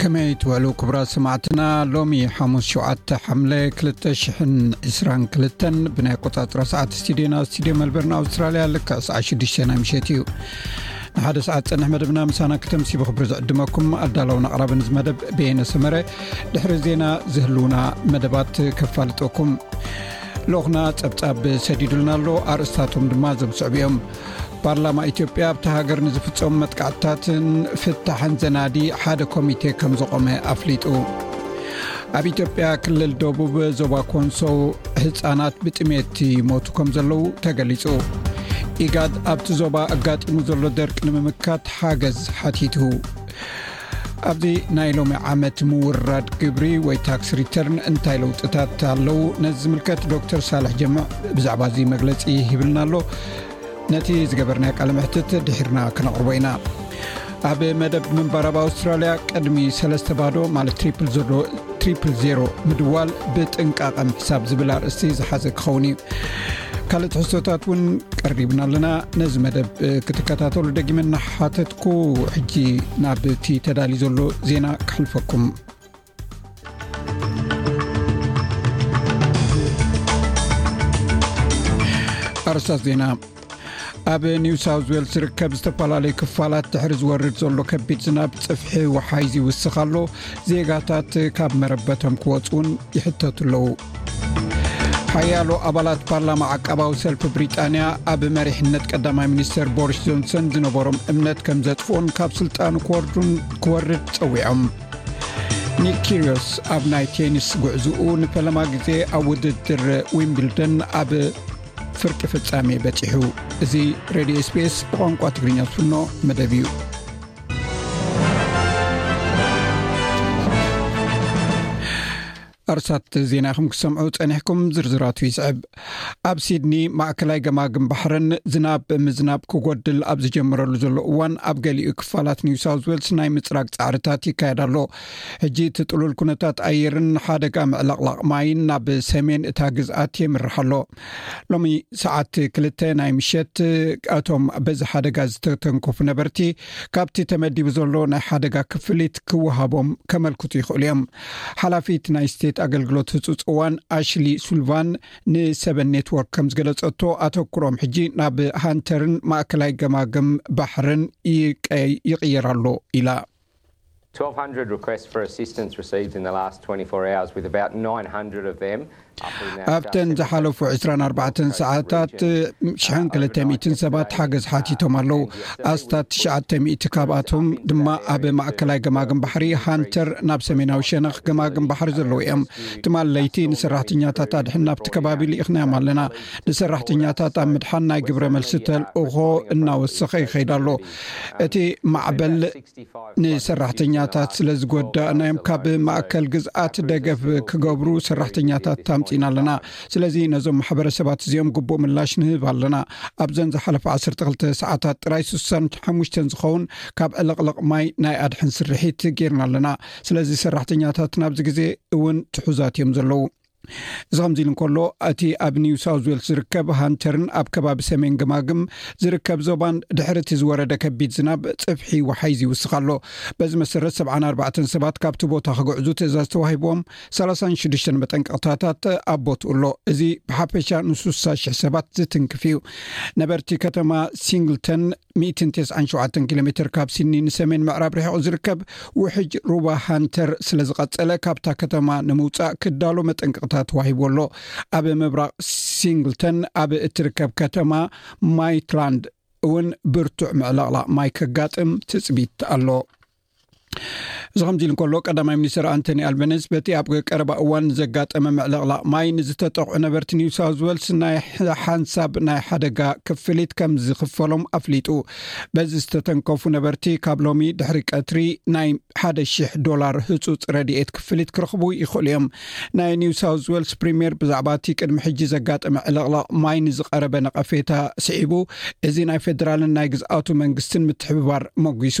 ከመይ ትበሉ ክብራት ሰማዕትና ሎሚ ሓሙስ ሸተ ሓምለ 222 ክልተን ብናይ ቆፃፅሮ ሰዓት ስትድዮና ስትድዮ መልበርን ኣውስትራልያ ልክዕ ሰዓ 6ዱሽተ ናይ ምሸት እዩ ንሓደ ሰዓት ፅንሕ መደብና ምሳና ክተምሲ ብክብሪ ዝዕድመኩም ኣዳላውን ኣቅራብን ዝመደብ ቤየነ ሰመረ ድሕሪ ዜና ዝህልውና መደባት ከፋልጠኩም ልኡክና ፀብፃብ ሰዲዱልና ኣሎ ኣርእስታቶም ድማ ዘምስዕብ እዮም ፓርላማ ኢትዮጵያ ኣብቲ ሃገር ንዝፍፀሙ መጥቃዕትታትን ፍታሕን ዘናዲ ሓደ ኮሚቴ ከም ዘቖመ ኣፍሊጡ ኣብ ኢትዮጵያ ክልል ደቡብ ዞባ ኮንሶ ህፃናት ብጥሜት ይሞቱ ከም ዘለዉ ተገሊፁ ኢጋድ ኣብቲ ዞባ ኣጋጢሙ ዘሎ ደርቂ ንምምካት ሓገዝ ሓቲቱ ኣብዚ ናይ ሎሚ ዓመት ምውራድ ግብሪ ወይ ታክስ ሪተርን እንታይ ለውጥታት ኣለው ነዚ ዝምልከት ዶክተር ሳልሕ ጀምዕ ብዛዕባ እዚ መግለፂ ሂብልና ኣሎ ነቲ ዝገበርናይ ቃል ምሕትት ድሒርና ክነቕርቦ ኢና ኣብ መደብ ምንባር ኣብ ኣውስትራልያ ቅድሚ ሰለስተ ባዶ ማለት ትሪፕል ዜሮ ምድዋል ብጥንቃቐ ምሕሳብ ዝብል ኣርእስቲ ዝሓዘ ክኸውን እዩ ካልእ ትሕዝቶታት እውን ቀሪብና ኣለና ነዚ መደብ ክትከታተሉ ደጊመ ናሓተት ኩው ሕጂ ናብ እቲ ተዳልዩ ዘሎ ዜና ክሕልፈኩም ኣርስታት ዜና ኣብ ኒው ሳውት ዌልስ ዝርከብ ዝተፈላለዩ ክፋላት ድሕሪ ዝወርድ ዘሎ ከቢድ ዝናብ ፅፍሒ ውሓይዝ ይውስኽ ኣሎ ዜጋታት ካብ መረበቶም ክወፁ እውን ይሕተቱ ኣለዉ ሓያሎ ኣባላት ፓርላማ ዓቃባዊ ሰልፊ ብሪጣንያ ኣብ መሪሕነት ቀዳማይ ሚኒስተር ቦሪስ ጆንሰን ዝነበሮም እምነት ከም ዘጥፍኡን ካብ ስልጣኑ ክወርዱን ክወርድ ጸዊዖም ኒክ ኪርዮስ ኣብ ናይ ቴኒስ ጉዕዝኡ ንፈለማ ግዜ ኣብ ውድድር ዊምብልደን ኣብ ፍርቂ ፍጻሜ በጺሑ እዚ ሬድዮ ስፔስ ብቋንቋ ትግርኛ ዝፍኖ መደብ እዩ ኣርሳት ዜና ኢኹም ክሰምዑ ፀኒሕኩም ዝርዝራቱ ይስዕብ ኣብ ሲድኒ ማእከላይ ገማግም ባሕርን ዝናብ ብምዝናብ ክጎድል ኣብ ዝጀመረሉ ዘሎ እዋን ኣብ ገሊኡ ክፋላት ኒው ሳውት ዌልስ ናይ ምፅራግ ፃዕርታት ይካየድ ኣሎ ሕጂ እቲ ጥሉል ኩነታት ኣየርን ሓደጋ ምዕለቕላቕ ማይን ናብ ሰሜን እታ ግዝኣት የምርሕ ኣሎ ሎሚ ሰዓት ክልተ ናይ ምሸት ኣቶም በዚ ሓደጋ ዝተተንከፉ ነበርቲ ካብቲ ተመዲቡ ዘሎ ናይ ሓደጋ ክፍሊት ክወሃቦም ከመልክቱ ይኽእሉ እዮም ሓላፊት ናይ ስቴት ኣገልግሎት ህፁፅ እዋን ኣሽሊ ሱልቫን ንሰበን ኔትዎርክ ከም ዝገለፀቶ ኣተኩሮም ሕጂ ናብ ሃንተርን ማእከላይ ገማግም ባሕርን ይቕየር ኣሎ ኢላ ኣብተን ዝሓለፉ 2ስራን ኣርባዕተን ሰዓታት ሽን ክልተ ሚትን ሰባት ሓገዝ ሓቲቶም ኣለው ኣስታት ትሽዓተ ሚእቲ ካብኣቶም ድማ ኣብ ማእከላይ ገማግም ባሕሪ ሃንተር ናብ ሰሜናዊ ሸነኽ ገማግም ባሕሪ ዘለዉ እዮም ትማል ለይቲ ንሰራሕተኛታት ኣድሕን ናብቲ ከባቢ ልኢኽናዮም ኣለና ንሰራሕተኛታት ኣብ ምድሓን ናይ ግብረ መልሲ ተልእኾ እናወሰኸ ይኸይድ ኣሎ እቲ ማዕበል ንሰራሕተኛታት ስለ ዝጎዳእናዮም ካብ ማእከል ግዝኣት ደገፍ ክገብሩ ሰራሕተኛታት ታምፂና ኣለና ስለዚ ነዞም ማሕበረሰባት እዚኦም ግቡእ ምላሽ ንህብ ኣለና ኣብዘን ዝሓለፈ 12 ሰዓታት ጥራይ ሱሳን ሓሙሽተን ዝኸውን ካብ ዕልቕልቕ ማይ ናይ ኣድሕን ስርሒት ጌርና ኣለና ስለዚ ሰራሕተኛታት ናብዚ ግዜ እውን ትሑዛት እዮም ዘለዉ እዚ ከምዚ ኢሉ እንከሎ እቲ ኣብ ኒው ሳውት ዌልስ ዝርከብ ሃንተርን ኣብ ከባቢ ሰሜን ግማግም ዝርከብ ዞባን ድሕሪ እቲ ዝወረደ ከቢድ ዝናብ ፅፍሒ ዋሓይዝ ይውስኽ ኣሎ በዚ መሰረት ሰብዓን ኣርባዕተን ሰባት ካብቲ ቦታ ክግዕዙ ትእዛዝ ተዋሂቦዎም ሰላሳን ሽዱሽተን መጠንቀቕታታት ኣብ ቦትኡ ኣሎ እዚ ብሓፈሻ ንሱሳ ሽሕ ሰባት ዝትንክፍ እዩ ነበርቲ ከተማ ሲንግልተን ሚእትን ቴስዓን ሸውዓተን ኪሎ ሜትር ካብ ሲኒ ንሰሜን ምዕራብ ርሒቑ ዝርከብ ውሕጅ ሩባ ሃንተር ስለ ዝቐጸለ ካብታ ከተማ ንምውፃእ ክዳሎ መጠንቅቕታ ተዋሂቦ ኣሎ ኣብ ምብራቕ ሲንግልተን ኣብ እትርከብ ከተማ ማይትላንድ እውን ብርቱዕ ምዕላቕላቕ ማይ ከጋጥም ትፅቢት ኣሎ እዚ ከምዚ ኢሉ ከሎ ቀዳማይ ሚኒስትር ኣንቶኒ ኣልበነስ በቲ ኣብ ቀረባ እዋን ዘጋጠመ ምዕልቕላቕ ማይ ንዝተጠቕዑ ነበርቲ ኒውሳውት ወልስ ናይ ሓንሳብ ናይ ሓደጋ ክፍሊት ከም ዝኽፈሎም ኣፍሊጡ በዚ ዝተተንከፉ ነበርቲ ካብ ሎሚ ድሕሪ ቀትሪ ናይ ሓደ ሽሕ ዶላር ህፁፅ ረድኤት ክፍሊት ክረኽቡ ይኽእሉ እዮም ናይ ኒውሳውት ወልስ ፕሪምየር ብዛዕባ እቲ ቅድሚ ሕጂ ዘጋጠመ ዕልቕላቕ ማይ ንዝቐረበ ነቐፌታ ስዒቡ እዚ ናይ ፌደራልን ናይ ግዝኣቱ መንግስትን ምትሕብባር መጒሱ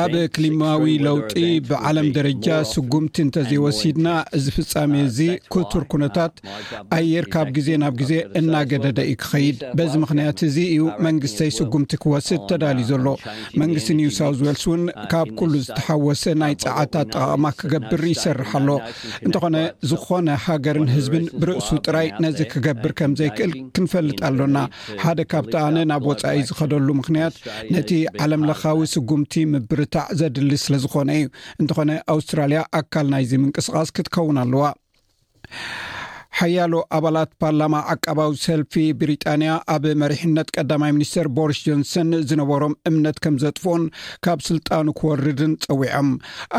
ኣብ ክሊማዊ ለውጢ ብዓለም ደረጃ ስጉምቲ እንተዘይወሲድና እዚ ፍፃሜ እዚ ክቱር ኩነታት ኣየር ካብ ግዜ ናብ ግዜ እናገደደ እዩ ክኸይድ በዚ ምክንያት እዚ እዩ መንግስተይ ስጉምቲ ክወስድ ተዳልዩ ዘሎ መንግስቲ ኒው ሳውዝ ዌልስ እውን ካብ ኩሉ ዝተሓወሰ ናይ ፀዓት ኣጠቃቅማ ክገብር ይሰርሕ ኣሎ እንተኾነ ዝኾነ ሃገርን ህዝብን ብርእሱ ጥራይ ነዚ ክገብር ከም ዘይክእል ክንፈልጥ ኣሎና ሓደ ካብቲ ኣነ ናብ ወፃኢ ዝኸደሉ ምክንያት ነቲ ዓለም ለኻዊ ስጉምቲ ምብርታዕ ዘድሊ ስለ ዝኾነ እዩ እንተኾነ ኣውስትራልያ ኣካል ናይዚ ምንቅስቓስ ክትከውን ኣለዋ ሓያሎ ኣባላት ፓርላማ ዓቃባዊ ሰልፊ ብሪጣንያ ኣብ መሪሕነት ቀዳማይ ሚኒስትር ቦሪስ ጆንሰን ዝነበሮም እምነት ከም ዘጥፍኦን ካብ ስልጣኑ ክወርድን ፀዊዖም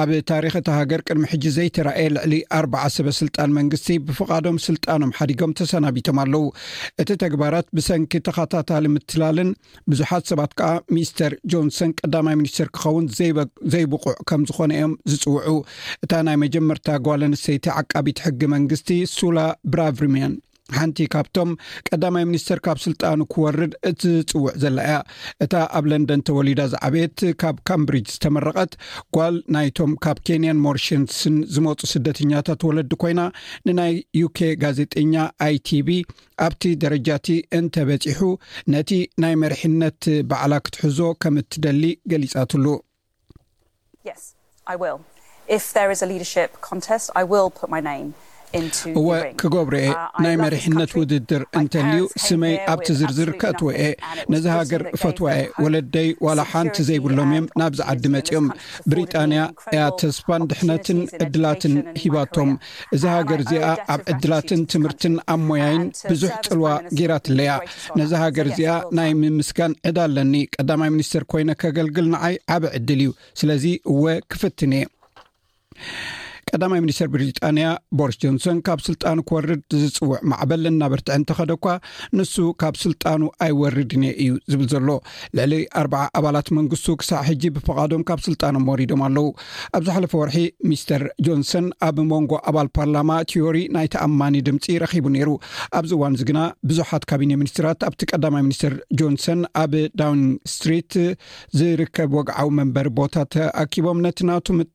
ኣብ ታሪኽ እታ ሃገር ቅድሚ ሕጂ ዘይተራእየ ልዕሊ ኣርባዓ ሰበ ስልጣን መንግስቲ ብፍቓዶም ስልጣኖም ሓዲጎም ተሰናቢቶም ኣለዉ። እቲ ተግባራት ብሰንኪ ተኸታታሊ ምትላልን ብዙሓት ሰባት ከኣ ሚስተር ጆንሰን ቀዳማይ ሚኒስተር ክኸውን ዘይብቑዕ ከም ዝኾነ እዮም ዝጽውዑ። እታ ናይ መጀመርታ ጓል ኣንስተይቲ ዓቃቢት ሕጊ መንግስቲ ሱላ ብራቭሪምያን ሓንቲ ካብቶም ቀዳማይ ሚኒስተር ካብ ስልጣኑ ክወርድ እትጽውዕ ዘላ እያ እታ ኣብ ለንደን ተወሊዳ ዝዓበየት ካብ ካምብሪጅ ዝተመረቐት ጓል ናይቶም ካብ ኬንያን ሞርሽንስን ዝመፁ ስደተኛታት ወለዲ ኮይና ንናይ ዩኬ ጋዜጠኛ ኣይቲቪ ኣብቲ ደረጃ እቲ እንተበፂሑ ነቲ ናይ መርሒነት በዕላ ክትሕዞ ከም እትደሊ ገሊፃትሉ እወ ክገብሮ እየ ናይ መሪሕነት ውድድር እንተልዩ ስመይ ኣብቲ ዝርዝር ከእትወ እየ ነዚ ሃገር እፈትዋ እየ ወለደይ ዋላ ሓንቲ ዘይብሎም እዮም ናብዚ ዓዲ መፂኦም ብሪጣንያ እያ ተስፋን ድሕነትን ዕድላትን ሂባቶም እዛ ሃገር እዚኣ ኣብ ዕድላትን ትምህርትን ኣብ ሞያይን ብዙሕ ፅልዋ ገይራትለያ ነዛ ሃገር እዚኣ ናይ ምምስጋን ዕዳ ኣለኒ ቀዳማይ ሚኒስትር ኮይነ ከገልግል ንዓይ ዓበ ዕድል እዩ ስለዚ እወ ክፍትን እየ ቀዳማይ ሚኒስትር ብሪጣንያ ቦርስ ጆንሶን ካብ ስልጣኑ ክወርድ ዝፅውዕ ማዕበል እናበርትዐ እንተኸደ እኳ ንሱ ካብ ስልጣኑ ኣይወርድን እየ እዩ ዝብል ዘሎ ልዕሊ ኣርዓ ኣባላት መንግስቱ ክሳዕ ሕጂ ብፍቓዶም ካብ ስልጣኖም ወሪዶም ኣለው ኣብ ዝሓለፈ ወርሒ ሚስተር ጆንሰን ኣብ መንጎ ኣባል ፓርላማ ቲዮሪ ናይ ተኣማኒ ድምፂ ረኪቡ ነይሩ ኣብዚ እዋን እዚ ግና ብዙሓት ካቢኔ ሚኒስትራት ኣብቲ ቀዳማይ ሚኒስትር ጆንሰን ኣብ ዳውኒንግ ስትሪት ዝርከብ ወግዓዊ መንበሪ ቦታ ተኣኪቦም ነቲ ናቱ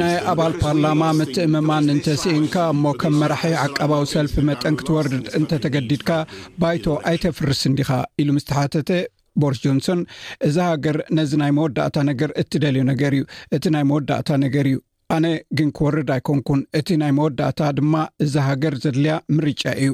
ናይ ኣባል ፓርላማ ምትእምማን እንተስኢንካ እሞ ከም መራሒ ዓቃባዊ ሰልፊ መጠን ክትወርድ እንተተገዲድካ ባይቶ ኣይተፍርስ እንዲኻ ኢሉ ምስ ተሓተተ ቦርስ ጆንሶን እዚ ሃገር ነዚ ናይ መወዳእታ ነገር እትደልዮ ነገር እዩ እቲ ናይ መወዳእታ ነገር እዩ ኣነ ግን ክወርድ ኣይኮንኩን እቲ ናይ መወዳእታ ድማ እዚ ሃገር ዘድልያ ምርጫ እዩ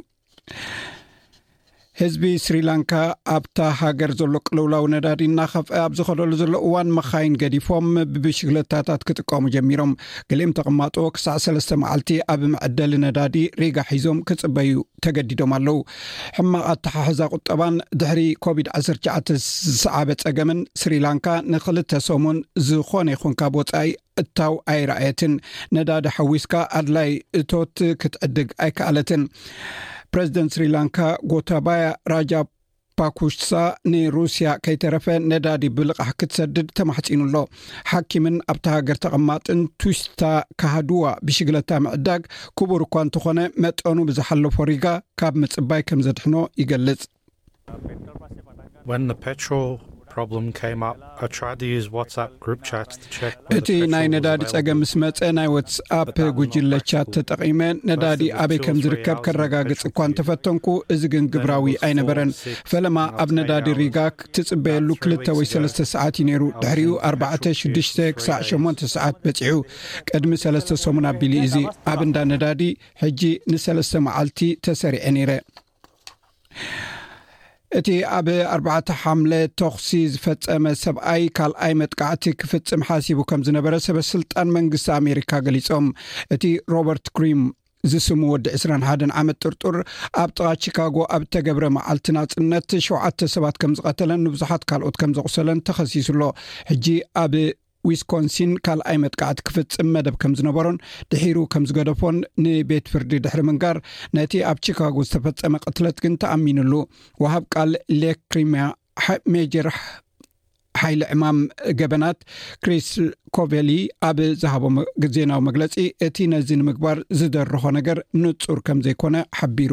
ህዝቢ ስሪላንካ ኣብታ ሃገር ዘሎ ቅልውላዊ ነዳዲ እናኸፍአ ኣብ ዝኸደሉ ዘሎ እዋን መኻይን ገዲፎም ብብሽግለታታት ክጥቀሙ ጀሚሮም ገሊኦም ተቕማጦ ክሳዕ ሰለስተ መዓልቲ ኣብ መዐደሊ ነዳዲ ሪጋ ሒዞም ክፅበዩ ተገዲዶም ኣለው ሕማቕ ኣተሓሕዛ ቁጠባን ድሕሪ ኮቪድ-19 ዝሰዓበ ፀገምን ስሪላንካ ንክልተ ሰሙን ዝኾነ ይኹን ካብ ወፃኢ እታው ኣይረኣየትን ነዳዲ ሓዊስካ ኣድላይ እቶት ክትዕድግ ኣይከኣለትን ፕረዚደንት ስሪላንካ ጎታባያ ራጃ ፓኩሽሳ ንሩስያ ከይተረፈ ነዳዲ ብልቓሕ ክትሰድድ ተማሕፂኑ ኣሎ ሓኪምን ኣብቲ ሃገር ተቐማጥን ቱስታ ካሃድዋ ብሽግለታ ምዕዳግ ክቡር እኳ እንተኾነ መጠኑ ብዝሓለፎ ሪጋ ካብ ምፅባይ ከም ዘድሕኖ ይገልፅ እቲ ናይ ነዳዲ ጸገም ምስ መጸ ናይ ወትስኣፕ ጉጅለ ቻት ተጠቒመ ነዳዲ ኣበይ ከም ዝርከብ ከረጋግጽ እኳ እንተፈተንኩ እዚ ግን ግብራዊ ኣይነበረን ፈለማ ኣብ ነዳዲ ሪጋ ትጽበየሉ ክልተ ወይ ሰለስተ ሰዓት እዩ ነይሩ ድሕሪኡ ኣርባዕተ ሽዱሽተ ክሳዕ ሸሞንተ ሰዓት በጺሑ ቅድሚ ሰለስተ ሰሙን ኣቢሉ እዚ ኣብ እንዳ ነዳዲ ሕጂ ንሰለስተ መዓልቲ ተሰሪዐ ነይረ እቲ ኣብ ኣርባዕተ ሓምለ ተኽሲ ዝፈፀመ ሰብኣይ ካልኣይ መጥቃዕቲ ክፍፅም ሓሲቡ ከም ዝነበረ ሰበስልጣን መንግስቲ ኣሜሪካ ገሊፆም እቲ ሮበርት ግሪም ዝስሙ ወዲ 21 ዓመት ጥርጡር ኣብ ጥቓ ቺካጎ ኣብ እተገብረ መዓልቲ ናፅነት ሸውዓተ ሰባት ከም ዝቐተለን ንብዙሓት ካልኦት ከም ዘቑሰለን ተኸሲሱ ኣሎ ሕጂ ኣብ ዊስኮንሲን ካልኣይ መጥቃዕቲ ክፍጽም መደብ ከም ዝነበሮን ድሒሩ ከም ዝገደፎን ንቤት ፍርዲ ድሕሪ ምንጋር ነቲ ኣብ ቺካጎ ዝተፈጸመ ቅትለት ግን ተኣሚኑሉ ወሃብ ቃል ሌክ ክሪምያ ሜጀር ሓይሊ ዕማም ገበናት ክሪስ ኮቨሊ ኣብ ዝሃቦ ዜናዊ መግለፂ እቲ ነዚ ንምግባር ዝደረኾ ነገር ንፁር ከም ዘይኮነ ሓቢሩ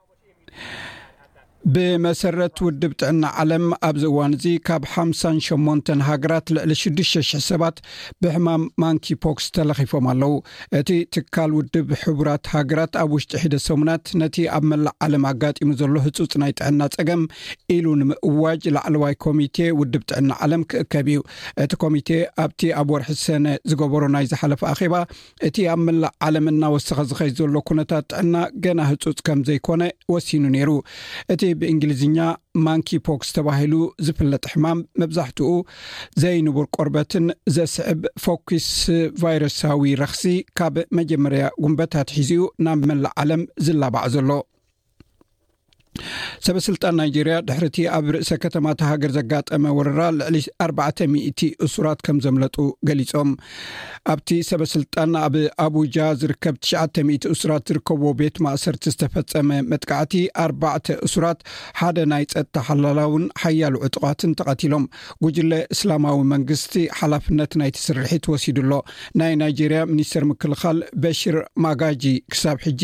ብመሰረት ውድብ ጥዕና ዓለም ኣብዚ እዋን እዚ ካብ ሓ8 ሃገራት ልዕሊ 6ዱሽ00 ሰባት ብሕማም ማንኪ ፖክስ ተለኺፎም ኣለው እቲ ትካል ውድብ ሕቡራት ሃገራት ኣብ ውሽጢ ሒደ ሰሙናት ነቲ ኣብ መላእ ዓለም ኣጋጢሙ ዘሎ ህፁፅ ናይ ጥዕና ፀገም ኢሉ ንምእዋጅ ላዕለዋይ ኮሚቴ ውድብ ጥዕና ዓለም ክእከብ እዩ እቲ ኮሚቴ ኣብቲ ኣብ ወርሒ ሰነ ዝገበሮ ናይ ዝሓለፈ ኣኼባ እቲ ኣብ መላእ ዓለም እናወሰኸ ዝኸይ ዘሎ ኩነታት ጥዕና ገና ህፁፅ ከም ዘይኮነ ወሲኑ ነይሩ እቲ ብእንግሊዝኛ ማንኪ ፖክስ ተባሂሉ ዝፍለጥ ሕማም መብዛሕትኡ ዘይንቡር ቆርበትን ዘስዕብ ፎኪስ ቫይረሳዊ ረኽሲ ካብ መጀመርያ ጉንበታት ሒዙኡ ናብ መላእ ዓለም ዝላባዕ ዘሎ ሰበ ስልጣን ናይጀርያ ድሕሪ እቲ ኣብ ርእሰ ከተማቲ ሃገር ዘጋጠመ ወረራ ልዕሊ 400 እሱራት ከም ዘምለጡ ገሊፆም ኣብቲ ሰበ ስልጣን ኣብ ኣቡጃ ዝርከብ 900 እሱራት ዝርከብዎ ቤት ማእሰርቲ ዝተፈፀመ መጥቃዕቲ ኣርባዕተ እሱራት ሓደ ናይ ፀጥታ ሓላላውን ሓያሉ ዕጡቃትን ተቐቲሎም ጉጅለ እስላማዊ መንግስቲ ሓላፍነት ናይቲ ስርሒት ወሲዱ ኣሎ። ናይ ናይጀርያ ሚኒስተር ምክልኻል በሽር ማጋጂ ክሳብ ሕጂ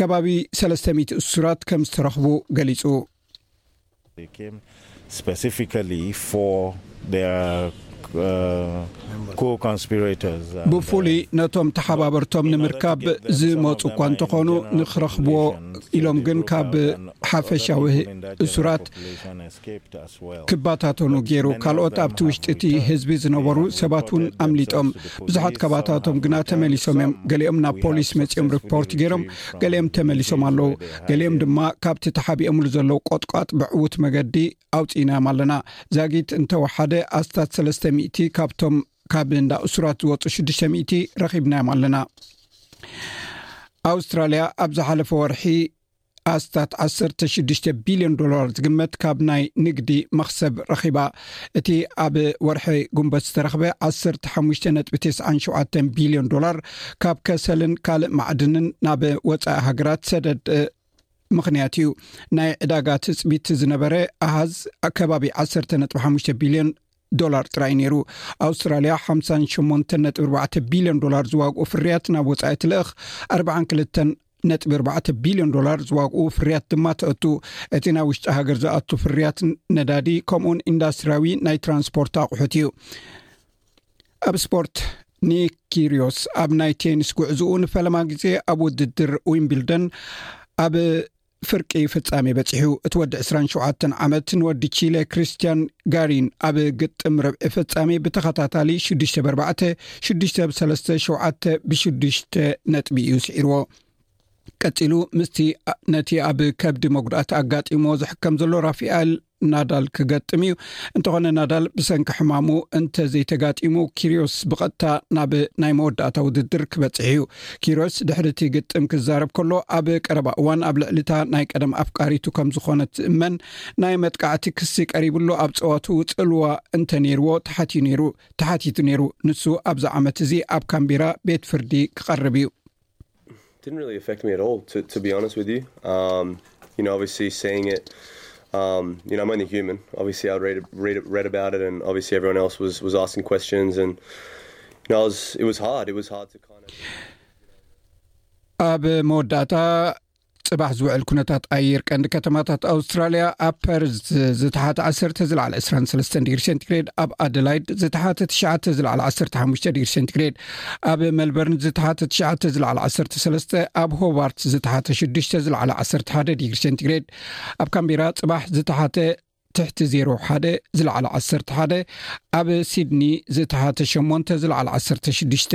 ከባቢ ሰለስተ ሚእቲ እሱራት ከም ዝተረኽቡ ገሊጹ። ብፍሉይ ነቶም ተሓባበርቶም ንምርካብ ዝመፁ እኳ እንተኾኑ ንክረኽብዎ ኢሎም ግን ካብ ሓፈሻዊ እሱራት ክባታተኑ ገይሩ ካልኦት ኣብቲ ውሽጢ እቲ ህዝቢ ዝነበሩ ሰባት ውን ኣምሊጦም ብዙሓት ከባታቶም ግና ተመሊሶም እዮም ገሊኦም ናብ ፖሊስ መፂኦም ሪፖርት ገይሮም ገሊኦም ተመሊሶም ኣለው ገሊኦም ድማ ካብቲ ተሓቢኦምሉ ዘለው ቆጥቋጥ ብዕውት መገዲ ኣውፅኢናዮም ኣለና ዛጊት እንተወሓደ ኣስታት ሰለስተ ሚእቲ ካብቶም ካብ እንዳ እሱራት ዝወፁ ሽዱሽተ ሚእቲ ረኪብናዮም ኣለና ኣውስትራልያ ኣብ ዝሓለፈ ወርሒ ኣስታት ዓሰርተ ሽዱሽተ ቢልዮን ዶላር ዝግመት ካብ ናይ ንግዲ መኽሰብ ረኺባ እቲ ኣብ ወርሒ ጉንበት ዝተረኽበ ዓሰርተ ሓሙሽተ ነጥቢ ተስዓን ሸውዓተን ቢልዮን ዶላር ካብ ከሰልን ካልእ ማዕድንን ናብ ወፃኢ ሃገራት ሰደድ ምኽንያት እዩ ናይ ዕዳጋ ትፅቢት ዝነበረ ኣሃዝ ከባቢ 1ሰተ ነጥቢ ሓሙሽተ ቢልዮን ዶላር ጥራይ ነይሩ ኣውስትራልያ ሓምሳን ሸሞንተ ነጥቢ ኣርባዕተ ቢልዮን ዶላር ዝዋግኡ ፍርያት ናብ ወፃኢ ትልእኽ ኣርባዓን ክልተን ነጥቢ ኣርባዕተ ቢልዮን ዶላር ዝዋግኡ ፍርያት ድማ ተእቱ እቲ ናብ ውሽጢ ሃገር ዝኣቱ ፍርያት ነዳዲ ከምኡውን ኢንዳስትሪያዊ ናይ ትራንስፖርት ኣቑሑት እዩ ኣብ ስፖርት ኒኪርዮስ ኣብ ናይ ቴኒስ ጉዕዝኡ ንፈለማ ግዜ ኣብ ውድድር ዊምብልደን ኣብ ፍርቂ ፍፃሜ በፂሑ እቲ ወዲ 27 ዓመት ንወዲ ቺለ ክርስትያን ጋሪን ኣብ ግጥም ርብዒ ፍፃሜ ብተኸታታሊ 6ዱሽተ በርባዕተ ሽዱሽተ ብ ሰለስተ ሸውዓተ ብሽዱሽተ ነጥቢ እዩ ስዒርዎ ቀፂሉ ምስቲ ነቲ ኣብ ከብዲ መጉዳእቲ ኣጋጢሞ ዝሕከም ዘሎ ራፊኣል ናዳል ክገጥም እዩ እንተኾነ ናዳል ብሰንኪ ሕማሙ እንተዘይተጋጢሙ ኪርዮስ ብቐጥታ ናብ ናይ መወዳእታ ውድድር ክበፅሕ እዩ ኪርዮስ ድሕሪ እቲ ግጥም ክዛረብ ከሎ ኣብ ቀረባ እዋን ኣብ ልዕሊታ ናይ ቀደም ኣፍቃሪቱ ከም ዝኾነት ዝእመን ናይ መጥቃዕቲ ክሲ ቀሪብሉ ኣብ ፀዋቱ ፅልዋ እንተነይርዎ ተሓትዩ ነይሩ ተሓቲቱ ነይሩ። ንሱ ኣብዚ ዓመት እዚ ኣብ ካንቢራ ቤት ፍርዲ ክቐርብ እዩ። ኣብ መወዳእታ። ጽባሕ ዝውዕል ኩነታት ኣየር ቀንዲ ከተማታት ኣውስትራልያ ኣብ ፐርዝ ዝተሓተ ዓሰርተ ዝለዕለ 23 ዲግሪ ሴንቲግሬድ ኣብ ኣደላይድ ዝተሓተ ትሽዓተ ዝለዕለ 15 ዲግሪ ሴንቲግሬድ ኣብ መልበርን ዝተሓተ ትሽዓተ ዝለዕለ 13 ኣብ ሆባርት ዝተሓተ ሽዱሽተ ዝለዕለ 11 ዲግሪ ሴንቲግሬድ ኣብ ካምቢራ ጽባሕ ዝተሓተ ትሕቲ ዜሮ ሓደ ዝለዓለ ዓሰርተ ሓደ ኣብ ሲድኒ ዝተሓተ ሸሞንተ ዝለዓለ ዓሰርተ ሽዱሽተ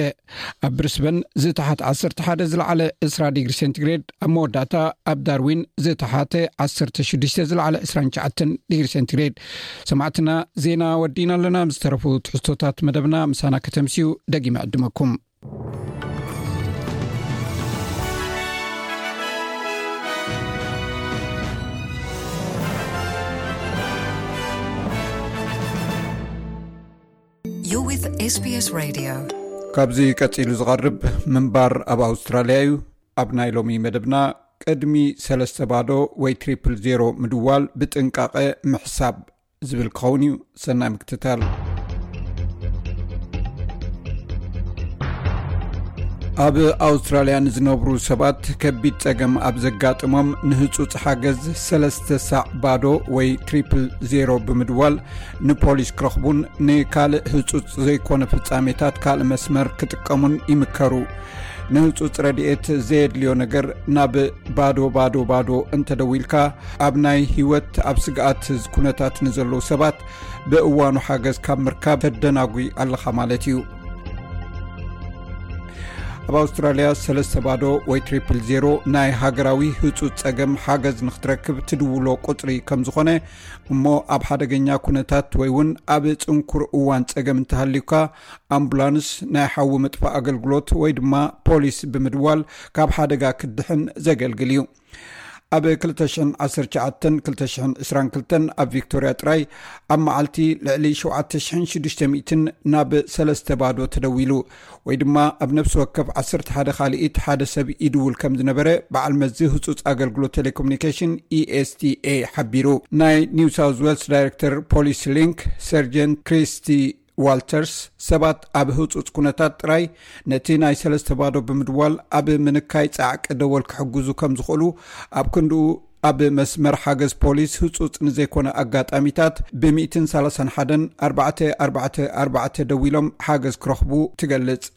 ኣብ ብሪስበን ዝተሓት ዓሰርተ ሓደ ዝለዓለ እስራ ዲግሪ ሴንቲግሬድ ኣብ መወዳእታ ኣብ ዳርዊን ዝተሓተ ዓሰርተ ሽዱሽተ ዝለዓለ እስራን ሸዓተን ዲግሪ ሴንቲግሬድ ሰማዕትና ዜና ወዲእና ኣለና ዝተረፉ ትሕዝቶታት መደብና ምሳና ከተምስዩ ደጊመ ዕድመኩም ካብዚ ቀፂሉ ዝቐርብ ምንባር ኣብ ኣውስትራልያ እዩ ኣብ ናይ ሎሚ መደብና ቅድሚ ሰለስተ ባዶ ወይ ትሪፕል ዜሮ ምድዋል ብጥንቃቐ ምሕሳብ ዝብል ክኸውን እዩ ሰናይ ምክትታል ኣብ ኣውስትራልያ ንዝነብሩ ሰባት ከቢድ ፀገም ኣብ ዘጋጥሞም ንህፁፅ ሓገዝ ሰለስተ ሳዕ ባዶ ወይ ትሪፕል ዜሮ ብምድዋል ንፖሊስ ክረኽቡን ንካልእ ህፁፅ ዘይኮነ ፍፃሜታት ካልእ መስመር ክጥቀሙን ይምከሩ ንህፁፅ ረድኤት ዘየድልዮ ነገር ናብ ባዶ ባዶ ባዶ እንተደዊልካ ኣብ ናይ ህይወት ኣብ ስግኣት ኩነታት ንዘለዉ ሰባት ብእዋኑ ሓገዝ ካብ ምርካብ ተደናጉይ ኣለኻ ማለት እዩ ኣብ ኣውስትራልያ ሰለስተ ባዶ ወይ ትሪፕል ዜሮ ናይ ሃገራዊ ህፁፅ ፀገም ሓገዝ ንክትረክብ ትድውሎ ቁፅሪ ከም ዝኾነ እሞ ኣብ ሓደገኛ ኩነታት ወይ እውን ኣብ ፅንኩር እዋን ፀገም እንተሃልዩካ ኣምቡላንስ ናይ ሓዊ ምጥፋእ ኣገልግሎት ወይ ድማ ፖሊስ ብምድዋል ካብ ሓደጋ ክድሕን ዘገልግል እዩ ኣብ 21922 ኣብ ቪክቶርያ ጥራይ ኣብ መዓልቲ ልዕሊ 7600 ናብ ሰለስተ ባዶ ተደዊሉ ወይ ድማ ኣብ ነፍሲ ወከፍ 11 ካልኢት ሓደ ሰብ ይድውል ከም ዝነበረ በዓል መዚ ህፁፅ ኣገልግሎት ቴሌኮሙኒኬሽን ኢስቲኤ ሓቢሩ ናይ ኒው ሳውት ዌልስ ዳይረክተር ፖሊስ ሊንክ ሰርጀንት ክሪስቲ ዋልተርስ ሰባት ኣብ ህፁፅ ኩነታት ጥራይ ነቲ ናይ ሰለስተ ባዶ ብምድዋል ኣብ ምንካይ ፃዕቂ ደወል ክሕግዙ ከም ዝኽእሉ ኣብ ክንድኡ ኣብ መስመር ሓገዝ ፖሊስ ህፁፅ ንዘይኮነ ኣጋጣሚታት ብ131 44 ደዊ ኢሎም ሓገዝ ክረኽቡ ትገልፅ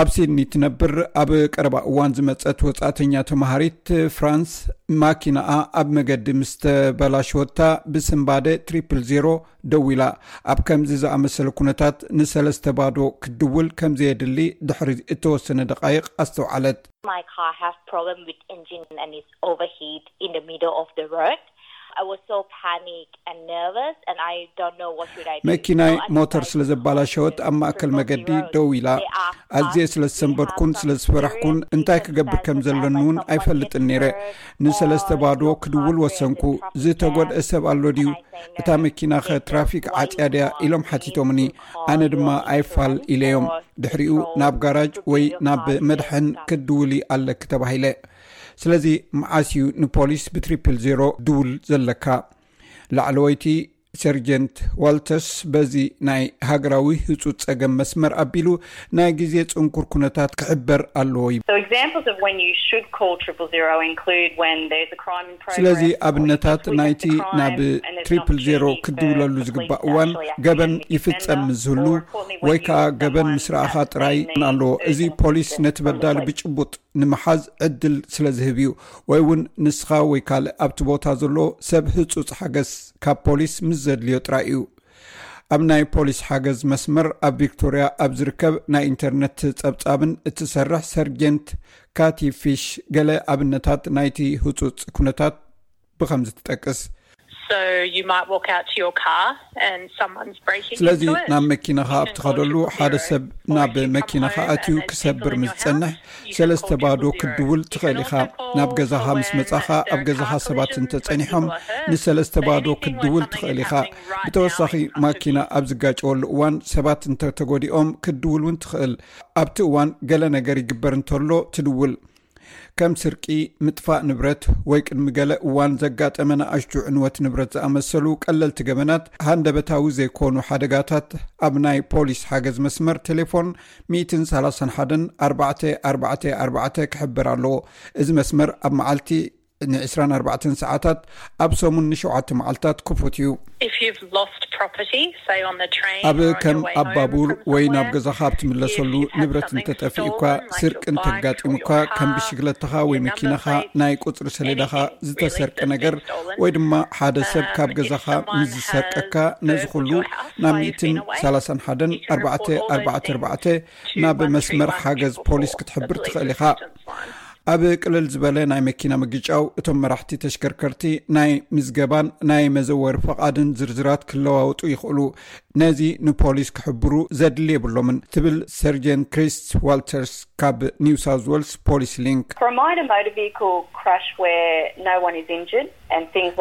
ኣብ ሲድኒ ትነብር ኣብ ቀረባ እዋን ዝመፀት ወፃእተኛ ተምሃሪት ፍራንስ ማኪናኣ ኣብ መገዲ ምስ ተበላሸወታ ብስንባደ ትሪፕል ዜሮ ደው ኢላ ኣብ ከምዚ ዝኣመሰለ ኩነታት ንሰለስተ ባዶ ክትድውል ከም ዘየድሊ ድሕሪ እተወሰነ ደቃይቕ ኣስተውዓለት። መኪናይ ሞተር ስለ ዘባላሸወት ኣብ ማእከል መገዲ ደው ኢላ። ኣዝየ ስለ ዝሰንበድኩን ስለ ዝፈራሕኩን እንታይ ክገብር ከም ዘለኒ እውን ኣይፈልጥን ነይረ። ንሰለስተ ባዶ ክድውል ወሰንኩ። ዝተጎድአ ሰብ ኣሎ ድዩ? እታ መኪናኸ ትራፊክ ዓጽያ ድያ? ኢሎም ሓቲቶምኒ። ኣነ ድማ ኣይፋል ኢለዮም። ድሕሪኡ ናብ ጋራጅ ወይ ናብ መድሕን ክትድውሊ ኣለኪ ተባሂለ። ስለዚ መዓስ እዩ ንፖሊስ ብትሪፕል ዜሮ ድውል ዘለካ? ላዕለወይቲ ሰርጀንት ዋልተርስ በዚ ናይ ሃገራዊ ህጹጽ ጸገም መስመር ኣቢሉ ናይ ግዜ ጽንኩር ኩነታት ክሕበር ኣለዎ ይብል። ስለዚ ኣብነታት ናይቲ ናብ ትሪፕል ዜሮ ክድውለሉ ዝግባእ እዋን ገበን ይፍጸም ምስ ዝህሉ ወይ ከኣ ገበን ምስ ረኣኻ ጥራይ ክኸውን ኣለዎ። እዚ ፖሊስ ነቲ በዳሊ ብጭቡጥ ንምሓዝ ዕድል ስለ ዝህብ እዩ ወይ እውን ንስኻ ወይ ካልእ ኣብቲ ቦታ ዘሎ ሰብ ህፁፅ ሓገዝ ካብ ፖሊስ ምስ ዘድልዮ ጥራይ እዩ ኣብ ናይ ፖሊስ ሓገዝ መስመር ኣብ ቪክቶርያ ኣብ ዝርከብ ናይ ኢንተርነት ጸብጻብን እትሰርሕ ሰርጀንት ካቲ ፊሽ ገለ ኣብነታት ናይቲ ህፁፅ ኩነታት ብኸምዚ ትጠቅስ። ስለዚ ናብ መኪናኻ ኣብ ትኸደሉ ሓደ ሰብ ናብ መኪናኻ ኣትዩ ክሰብር ምስ ዝጸንሕ ሰለስተ ባዶ ክትድውል ትኽእል ኢኻ። ናብ ገዛኻ ምስ መጻኻ ኣብ ገዛኻ ሰባት እንተጸኒሖም ንሰለስተ ባዶ ክትድውል ትኽእል ኢኻ። ብተወሳኺ ማኪና ኣብ ዝጋጨወሉ እዋን ሰባት እንተተጎዲኦም ክትድውል እውን ትኽእል። ኣብቲ እዋን ገለ ነገር ይግበር እንተሎ ትድውል። ከም ስርቂ፣ ምጥፋእ ንብረት ወይ ቅድሚ ገለ እዋን ዘጋጠመ ንኣሽቱ ዕንወት ንብረት ዝኣመሰሉ ቀለልቲ ገበናት ሃንደበታዊ ዘይኮኑ ሓደጋታት ኣብ ናይ ፖሊስ ሓገዝ መስመር ቴሌፎን 131 444 ክሕበር ኣለዎ። እዚ መስመር ኣብ መዓልቲ ን ዕስራን ኣርባዕተን ሰዓታት፣ ኣብ ሰሙን ን ሸውዓተ መዓልታት ክፉት እዩ። ኣብ ከም ኣብ ባቡር ወይ ናብ ገዛኻ ኣብ ትምለሰሉ ንብረት እንተ ጠፊኡካ፣ ስርቂ እንተ ኣጋጢሙካ፣ ከም ብሽግለታኻ ወይ መኪናኻ ናይ ቁጽሪ ሰሌዳኻ ዝተሰርቀ ነገር ወይ ድማ ሓደ ሰብ ካብ ገዛኻ ምስ ዝሰርቀካ፣ ነዚ ኩሉ ናብ ሚእትን ሰላሳን ሓደን ኣርባዕተ ኣርባዕተ ኣርባዕተ ናብ መስመር ሓገዝ ፖሊስ ክትሕብር ትኽእል ኢኻ። ኣብ ቅልል ዝበለ ናይ መኪና ምግጫው እቶም መራሕቲ ተሽከርከርቲ ናይ ምዝገባን ናይ መዘወሪ ፈቓድን ዝርዝራት ክለዋወጡ ይኽእሉ ነዚ ንፖሊስ ክሕብሩ ዘድሊ የብሎምን ትብል ሰርጀን ክሪስት ዋልተርስ ካብ ኒው ሳውት ወልስ ፖሊስ ሊንክ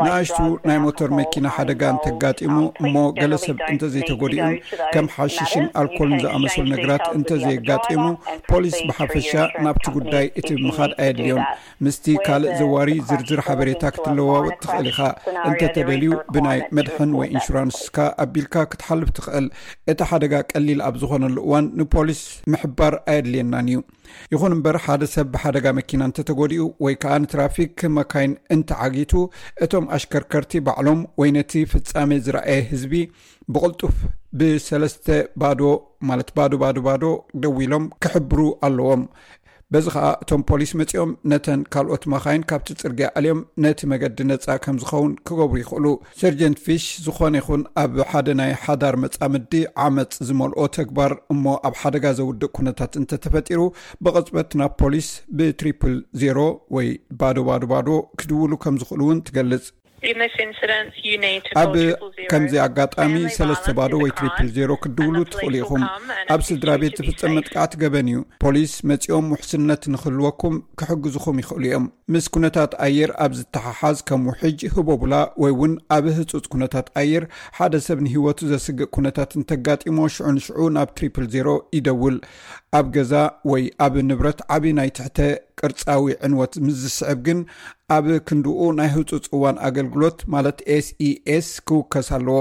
ንኣሽቱ ናይ ሞተር መኪና ሓደጋ እንተጋጢሙ እሞ ገለ ሰብ እንተዘይተጎዲኡን ከም ሓሽሽን ኣልኮልን ዝኣመሰሉ ነገራት እንተዘየጋጢሙ ፖሊስ ብሓፈሻ ናብቲ ጉዳይ እቲ ብምኻድ ኣየድልዮን ምስቲ ካልእ ዘዋሪ ዝርዝር ሓበሬታ ክትለዋወጥ ትኽእል ኢኻ እንተተደልዩ ብናይ መድሕን ወይ ኢንሹራንስካ ኣቢልካ ክትሓልፍ ትኽእል እቲ ሓደጋ ቀሊል ኣብ ዝኾነሉ እዋን ንፖሊስ ምሕባር ኣየድልየናን እዩ ይኹን እምበር ሓደ ሰብ ብሓደጋ መኪና እንተተጎዲኡ ወይ ከዓ ንትራፊክ መካይን እንተዓጊቱ እቶም ኣሽከርከርቲ ባዕሎም ወይ ነቲ ፍፃሜ ዝረኣየ ህዝቢ ብቕልጡፍ ብሰለስተ ባዶ ማለት ባዶ ባዶ ባዶ ደው ኢሎም ክሕብሩ ኣለዎም በዚ ከዓ እቶም ፖሊስ መፂኦም ነተን ካልኦት መኻይን ካብቲ ፅርግያ ኣልዮም ነቲ መገዲ ነፃ ከም ዝኸውን ክገብሩ ይኽእሉ ሰርጀንት ፊሽ ዝኾነ ይኹን ኣብ ሓደ ናይ ሓዳር መጻምዲ ዓመጽ ዝመልኦ ተግባር እሞ ኣብ ሓደጋ ዘውድእ ኩነታት እንተተፈጢሩ ብቕጽበት ናብ ፖሊስ ብትሪፕል ዜሮ ወይ ባዶ ባዶ ባዶ ክድውሉ ከም ዝኽእሉ እውን ትገልጽ። ኣብ ከምዚ ኣጋጣሚ ሰለስተ ባዶ ወይ ትሪፕል ዜሮ ክድውሉ ትኽእሉ ኢኹም። ኣብ ስድራ ቤት ዝፍጸም መጥቃዕቲ ገበን እዩ። ፖሊስ መጺኦም ውሕስነት ንክህልወኩም ክሕግዝኹም ይኽእሉ እዮም። ምስ ኩነታት ኣየር ኣብ ዝተሓሓዝ ከም ውሕጅ፣ ህቦቡላ ወይ እውን ኣብ ህጹጽ ኩነታት ኣየር ሓደ ሰብ ንህይወቱ ዘስግእ ኩነታት እንተጋጢሞ ሽዑ ንሽዑ ናብ ትሪፕል ዜሮ ይደውል። ኣብ ገዛ ወይ ኣብ ንብረት ዓቢ ናይ ትሕተ ቅርጻዊ ዕንወት ምስ ዝስዕብ ግን ኣብ ክንድኡ ናይ ህጹጽ እዋን ኣገልግሎት ማለት SES ክውከስ ኣለዎ።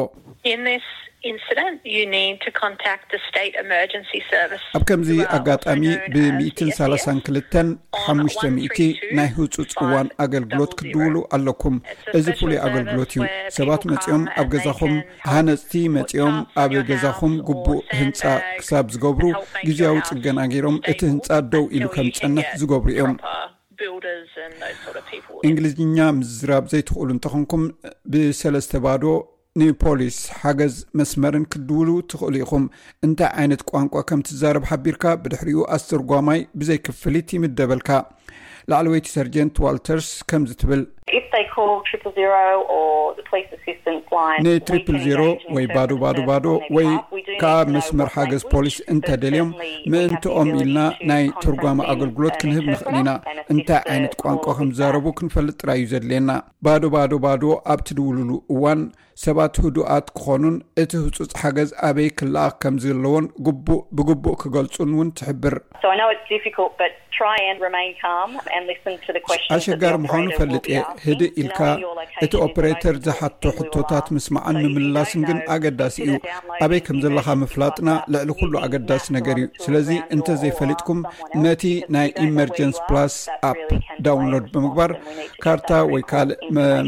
In this incident you need to contact the state emergency service. ኣብ ከምዚ ኣጋጣሚ ብሚእትን ሰላሳን ክልተን ሓሙሽተ ሚእቲ ናይ ህጹጽ እዋን ኣገልግሎት ክትድውሉ ኣለኩም። እዚ ፍሉይ ኣገልግሎት እዩ። ሰባት መጺኦም ኣብ ገዛኹም ሃነጽቲ መጺኦም ኣብ ገዛኹም ግቡእ ህንጻ ክሳብ ዝገብሩ ግዝያዊ ጽገና ገይሮም እቲ ህንጻ ደው ኢሉ ከም ዝጸንሕ ዝገብሩ እዮም። እንግሊዝኛ ምዝራብ ዘይትኽእሉ እንተኾንኩም ብሰለስተ ባዶ ንፖሊስ ሓገዝ መስመርን ክትድውሉ ትኽእሉ ኢኹም። እንታይ ዓይነት ቋንቋ ከም ትዛረብ ሓቢርካ ብድሕሪኡ ኣስተርጓማይ ብዘይ ክፍሊት ይምደበልካ። ላዕለወይቲ ሰርጀንት ዋልተርስ ከምዚ ትብል። ንትሪፕል ዜሮ ወይ ባዶ ባዶ ባዶ ወይ ከኣ መስመር ሓገዝ ፖሊስ እንተ ደልዮም ምእንትኦም ኢልና ናይ ትርጓመ ኣገልግሎት ክንህብ ንኽእል ኢና እንታይ ዓይነት ቋንቋ ከም ዝዛረቡ ክንፈልጥ ጥራይ እዩ ዘድልየና ባዶ ባዶ ባዶ ኣብ ትድውሉሉ እዋን ሰባት ህዱኣት ክኾኑን እቲ ህጹጽ ሓገዝ ኣበይ ክለኣኽ ከም ዝለዎን ግቡእ ብግቡእ ክገልጹን እውን ትሕብር። ኣሸጋሪ ምዃኑ እፈልጥ እየ። ህድእ ኢልካ እቲ ኦፕሬተር ዝሓቶ ሕቶታት ምስማዕን ምምላስን ግን ኣገዳሲ እዩ። ኣበይ ከም ዘለኻ ምፍላጥና ልዕሊ ዅሉ ኣገዳሲ ነገር እዩ። ስለዚ እንተ ዘይፈሊጥኩም ነቲ ናይ ኢመርጀንሲ ፕላስ ኣፕ ዳውንሎድ ብምግባር ካርታ ወይ ካልእ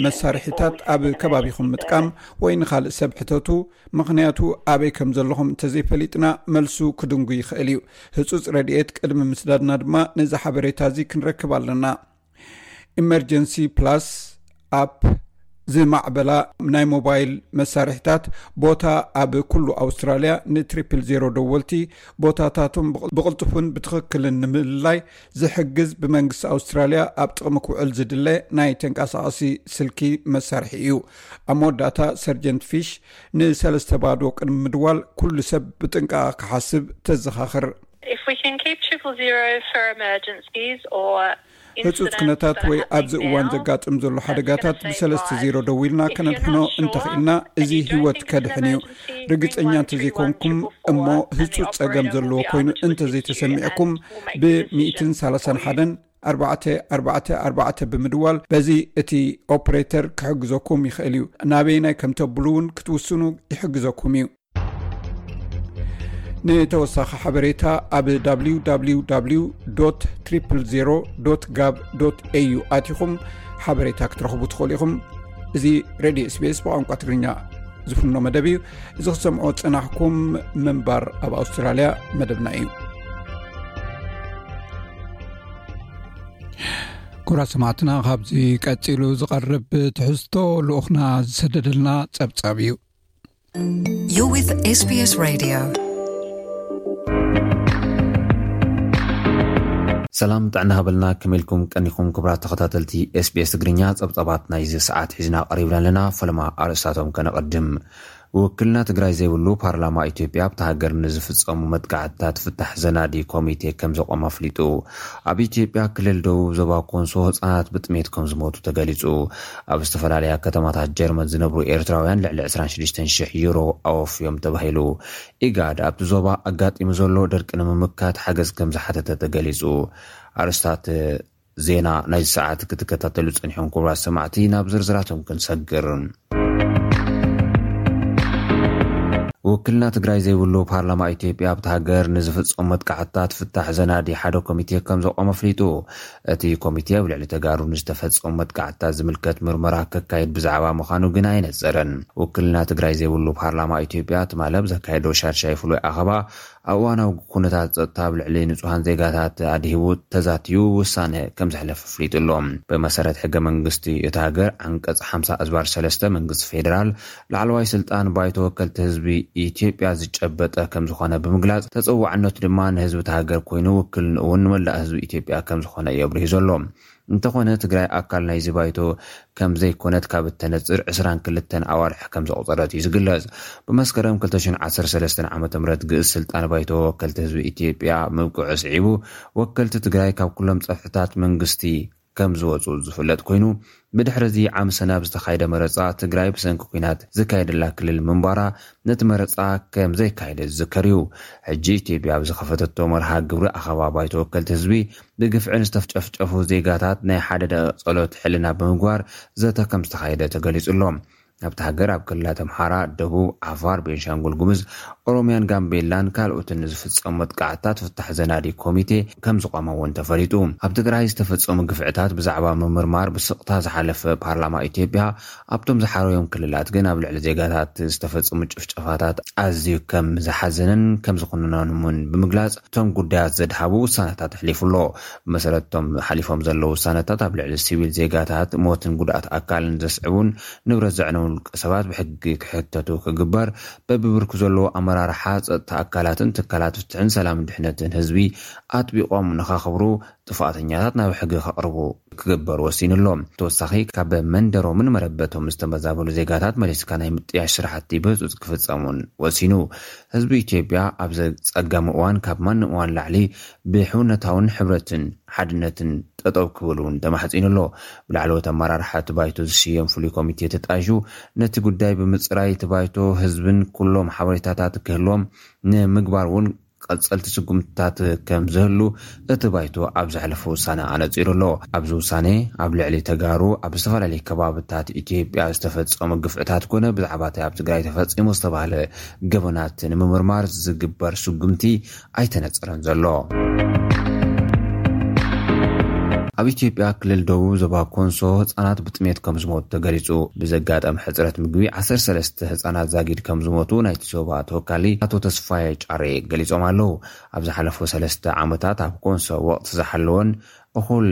መሳርሒታት ኣብ ከባቢኹም ምጥቃም ወይ ንኻልእ ሰብ ሕተቱ፣ ምኽንያቱ ኣበይ ከም ዘለኹም እንተዘይፈሊጥና መልሱ ክድንጉይ ይኽእል እዩ። ህጹጽ ረድኤት ቅድሚ ምስዳድና ድማ ነዚ ሓበሬታ እዚ ክንረክብ ኣለና። ኢመርጀንሲ ፕላስ ኣፕ ዝማዕበላ ናይ ሞባይል መሳርሒታት ቦታ ኣብ ኩሉ ኣውስትራልያ ንትሪፕል ዜሮ ደወልቲ ቦታታቶም ብቕልጡፍን ብትኽክልን ንምልላይ ዝሕግዝ ብመንግስቲ ኣውስትራልያ ኣብ ጥቕሚ ክውዕል ዝድለ ናይ ተንቀሳቐሲ ስልኪ መሳርሒ እዩ ኣብ መወዳእታ ሰርጀንት ፊሽ ንሰለስተ ባዶ ቅድሚ ምድዋል ኩሉ ሰብ ብጥንቃቐ ክሓስብ ተዘኻኽር ህፁፅ ኩነታት ወይ ኣብዚ እዋን ዘጋጥም ዘሎ ሓደጋታት ብሰለስተ ዜሮ ደዊልና ከነድሕኖ እንተኽኢልና እዚ ህወት ከድሕን እዩ ርግፀኛ እንተዘይኮንኩም እሞ ህፁፅ ፀገም ዘለዎ ኮይኑ እንተዘይተሰሚዕኩም ብሚእትን ሳላሳን ሓደን ኣርባዕተ ኣርባዕተ ኣርባዕተ ብምድዋል በዚ እቲ ኦፕሬተር ክሕግዘኩም ይኽእል እዩ ናበይናይ ከም ተብሉ እውን ክትውስኑ ይሕግዘኩም እዩ ንተወሳኺ ሓበሬታ ኣብ www ትሪፕል ዜሮ ጋብ ኤዩ ኣትኹም ሓበሬታ ክትረኽቡ ትኽእሉ ኢኹም እዚ ሬድዮ ስቤስ ብቋንቋ ትግርኛ ዝፍኖ መደብ እዩ እዚ ክሰምዖ ፅናሕኩም ምንባር ኣብ ኣውስትራልያ መደብና እዩ ኩራ ሰማዕትና ካብዚ ቀፂሉ ዝቐርብ ትሕዝቶ ልኡክና ዝሰደደልና ፀብፃብ እዩ ሰላም ጥዕና ሃበልና ከመልኩም ቀኒኹም ክብራት ተኸታተልቲ ስቤስ ትግርኛ ጸብጻባት ናይዚ ሰዓት ሒዝና ቀሪብና ኣለና ፈለማ ኣርእስታቶም ከነቐድም ውክልና ትግራይ ዘይብሉ ፓርላማ ኢትዮጵያ ኣብቲ ሃገር ንዝፍፀሙ መጥቃዕትታት ፍታሕ ዘናዲ ኮሚቴ ከም ዘቆም ኣፍሊጡ ኣብ ኢትዮጵያ ክልል ደቡብ ዞባ ኮንሶ ህፃናት ብጥሜት ከም ዝሞቱ ተገሊፁ ኣብ ዝተፈላለያ ከተማታት ጀርመን ዝነብሩ ኤርትራውያን ልዕሊ 26,000 ዩሮ ኣወፍዮም ተባሂሉ ኢጋድ ኣብቲ ዞባ ኣጋጢሙ ዘሎ ድርቂ ንምምካት ሓገዝ ከምዝሓተተ ተገሊፁ። ኣርእስታት ዜና ናይዚ ሰዓት ክትከታተሉ ፀኒሕኩም ክቡራት ሰማዕቲ፣ ናብ ዝርዝራቶም ክንሰግር። ውክልና ትግራይ ዘይብሉ ፓርላማ ኢትዮጵያ ኣብታ ሃገር ንዝፍፀሙ መጥቃዕትታት ፍታሕ ዘናዲ ሓደ ኮሚቴ ከምዘቖመ ኣፍሊጡ። እቲ ኮሚቴ ኣብ ልዕሊ ተጋሩ ንዝተፈፀሙ መጥቃዕትታት ዝምልከት ምርመራ ከካይድ ብዛዕባ ምዃኑ ግን ኣይነፀረን። ውክልና ትግራይ ዘይብሉ ፓርላማ ኢትዮጵያ ትማሊ ኣብ ዘካየዶ ሻድሻይ ፍሉይ ኣኸባ ኣብ እዋናዊ ኩነታት ፀጥታ ኣብ ልዕሊ ንፁሃን ዜጋታት ኣድሂቡ ተዛትዩ ውሳነ ከምዘሕለፈ ኣፍሊጡ ኣሎ። ብመሰረት ሕገ መንግስቲ እታ ሃገር ዓንቀፅ ሓምሳ እዝባር ሰለስተ መንግስቲ ፌዴራል ላዕለዋይ ስልጣን ባይቶ ወከልቲ ህዝቢ ኢትዮጵያ ዝጨበጠ ከምዝኾነ ብምግላፅ፣ ተፀዋዕነቱ ድማ ንህዝቢ እታ ሃገር ኮይኑ ውክልንኡ እውን ንመላእ ህዝቢ ኢትዮጵያ ከምዝኾነ እዩ ኣብሪሁ ዘሎ። እንተኾነ ትግራይ ኣካል ናይዚ ባይቶ ከምዘይኮነት ካብ እተነፅር ዕስራን ክልተን ኣዋርሕ ከምዘቑፀረት እዩ ዝግለፅ። ብመስከረም ክልተ ሽሕን ዓሰርተ ሰለስተን ዓመተ ምህረት ግእዝ ስልጣን ባይቶ ወከልቲ ህዝቢ ኢትዮጵያ ምብቅዑ ስዒቡ ወከልቲ ትግራይ ካብ ኩሎም ፀፍሕታት መንግስቲ ከም ዝወፁ ዝፍለጥ ኮይኑ ብድሕሪ እዚ ዓምሰ ናብ ዝተኻየደ መረፃ ትግራይ ብሰንኪ ኲናት ዝካየደላ ክልል ምንባራ ነቲ መረፃ ከም ዘይካየደ ዝዝከር እዩ። ሕጂ ኢትዮጵያ ኣብ ዝኸፈተቶ መርሃ ግብሪ ኣኸባ ባይቶ ወከልቲ ህዝቢ ብግፍዒ ንዝተፍጨፍጨፉ ዜጋታት ናይ ሓደ ደቒቕ ፀሎት ሕልና ብምግባር ዘተ ከም ዝተኻየደ ተገሊፁ ኣሎ። ኣብታ ሃገር ኣብ ክልላት ኣምሓራ፣ ደቡብ፣ ዓፋር፣ ቤንሻንጉል ጉምዝ፣ ኦሮምያን ጋምቤላን ካልኦትን ንዝፍፀሙ መጥቃዕትታት ፍታሕ ዘናድይ ኮሚቴ ከምዝቖመ እውን ተፈሊጡ። ኣብ ትግራይ ዝተፈፀሙ ግፍዕታት ብዛዕባ ምምርማር ብስቕታ ዝሓለፈ ፓርላማ ኢትዮጵያ ኣብቶም ዝሓረዮም ክልላት ግን ኣብ ልዕሊ ዜጋታት ዝተፈፀሙ ጭፍጨፋታት ኣዝዩ ከምዝሓዘነን ከምዝኹንኖን እውን ብምግላፅ እቶም ጉዳያት ዘድሃቡ ውሳነታት ኣሕሊፉ ኣሎ። ብመሰረት እቶም ሓሊፎም ዘለዉ ውሳነታት ኣብ ልዕሊ ሲቪል ዜጋታት ሞትን ጉድኣት ኣካልን ዘስዕቡን ንብረት ዘዕነዉን ውልቀ ሰባት ብሕጊ ክሕተቱ ክግበር በቢብርኩ ዘለዉ ኣመራርሓ ፀጥታ ኣካላትን ትካላት ፍትሕን ሰላምን ድሕነትን ህዝቢ ኣጥቢቖም ንኸኽብሩ ጥፍኣተኛታት ናብ ሕጊ ከቕርቡ ክግበር ወሲኑ ኣሎ። ብተወሳኺ ካብ መንደሮምን መረበቶም ዝተመዛበሉ ዜጋታት መሊስካ ናይ ምጥያሽ ስራሕቲ ብህፁፅ ክፍፀም እውን ወሲኑ። ህዝቢ ኢትዮጵያ ኣብዚ ፀጋሚ እዋን ካብ ማንም እዋን ንላዕሊ ብሕውነታውን ሕብረትን ሓድነትን ጠጠው ክብል እውን ተማሕጺኑ ኣሎ። ብላዕለዎት ኣመራርሓ እቲ ባይቶ ዝሽየም ፍሉይ ኮሚቴ ተጣይሹ ነቲ ጉዳይ ብምጽራይ እቲ ባይቶ ህዝብን ኩሎም ሓበሬታታት ክህልዎም ንምግባር እውን ቐጸልቲ ስጉምትታት ከምዝህሉ እቲ ባይቶ ኣብ ዘሕለፎ ውሳነ ኣነጺሩ ኣሎ። ኣብዚ ውሳነ ኣብ ልዕሊ ተጋሩ ኣብ ዝተፈላለዩ ከባብታት ኢትዮጵያ ዝተፈጸሙ ግፍዕታት ኮነ ብዛዕባ እቲ ኣብ ትግራይ ተፈጺሙ ዝተባህለ ገበናት ንምምርማር ዝግበር ስጉምቲ ኣይተነጸረን ዘሎ። ኣብ ኢትዮጵያ ክልል ደቡብ ዞባ ኮንሶ ህፃናት ብጥሜት ከም ዝሞቱ ተገሊፁ። ብዘጋጠም ሕፅረት ምግቢ 13 ህፃናት ዛጊድ ከም ዝሞቱ ናይቲ ዞባ ተወካሊ ኣቶ ተስፋዬ ጫሬ ገሊፆም ኣለው። ኣብ ዝሓለፉ ሰለስተ ዓመታት ኣብ ኮንሶ ወቕቲ ዝሓለወን እኹል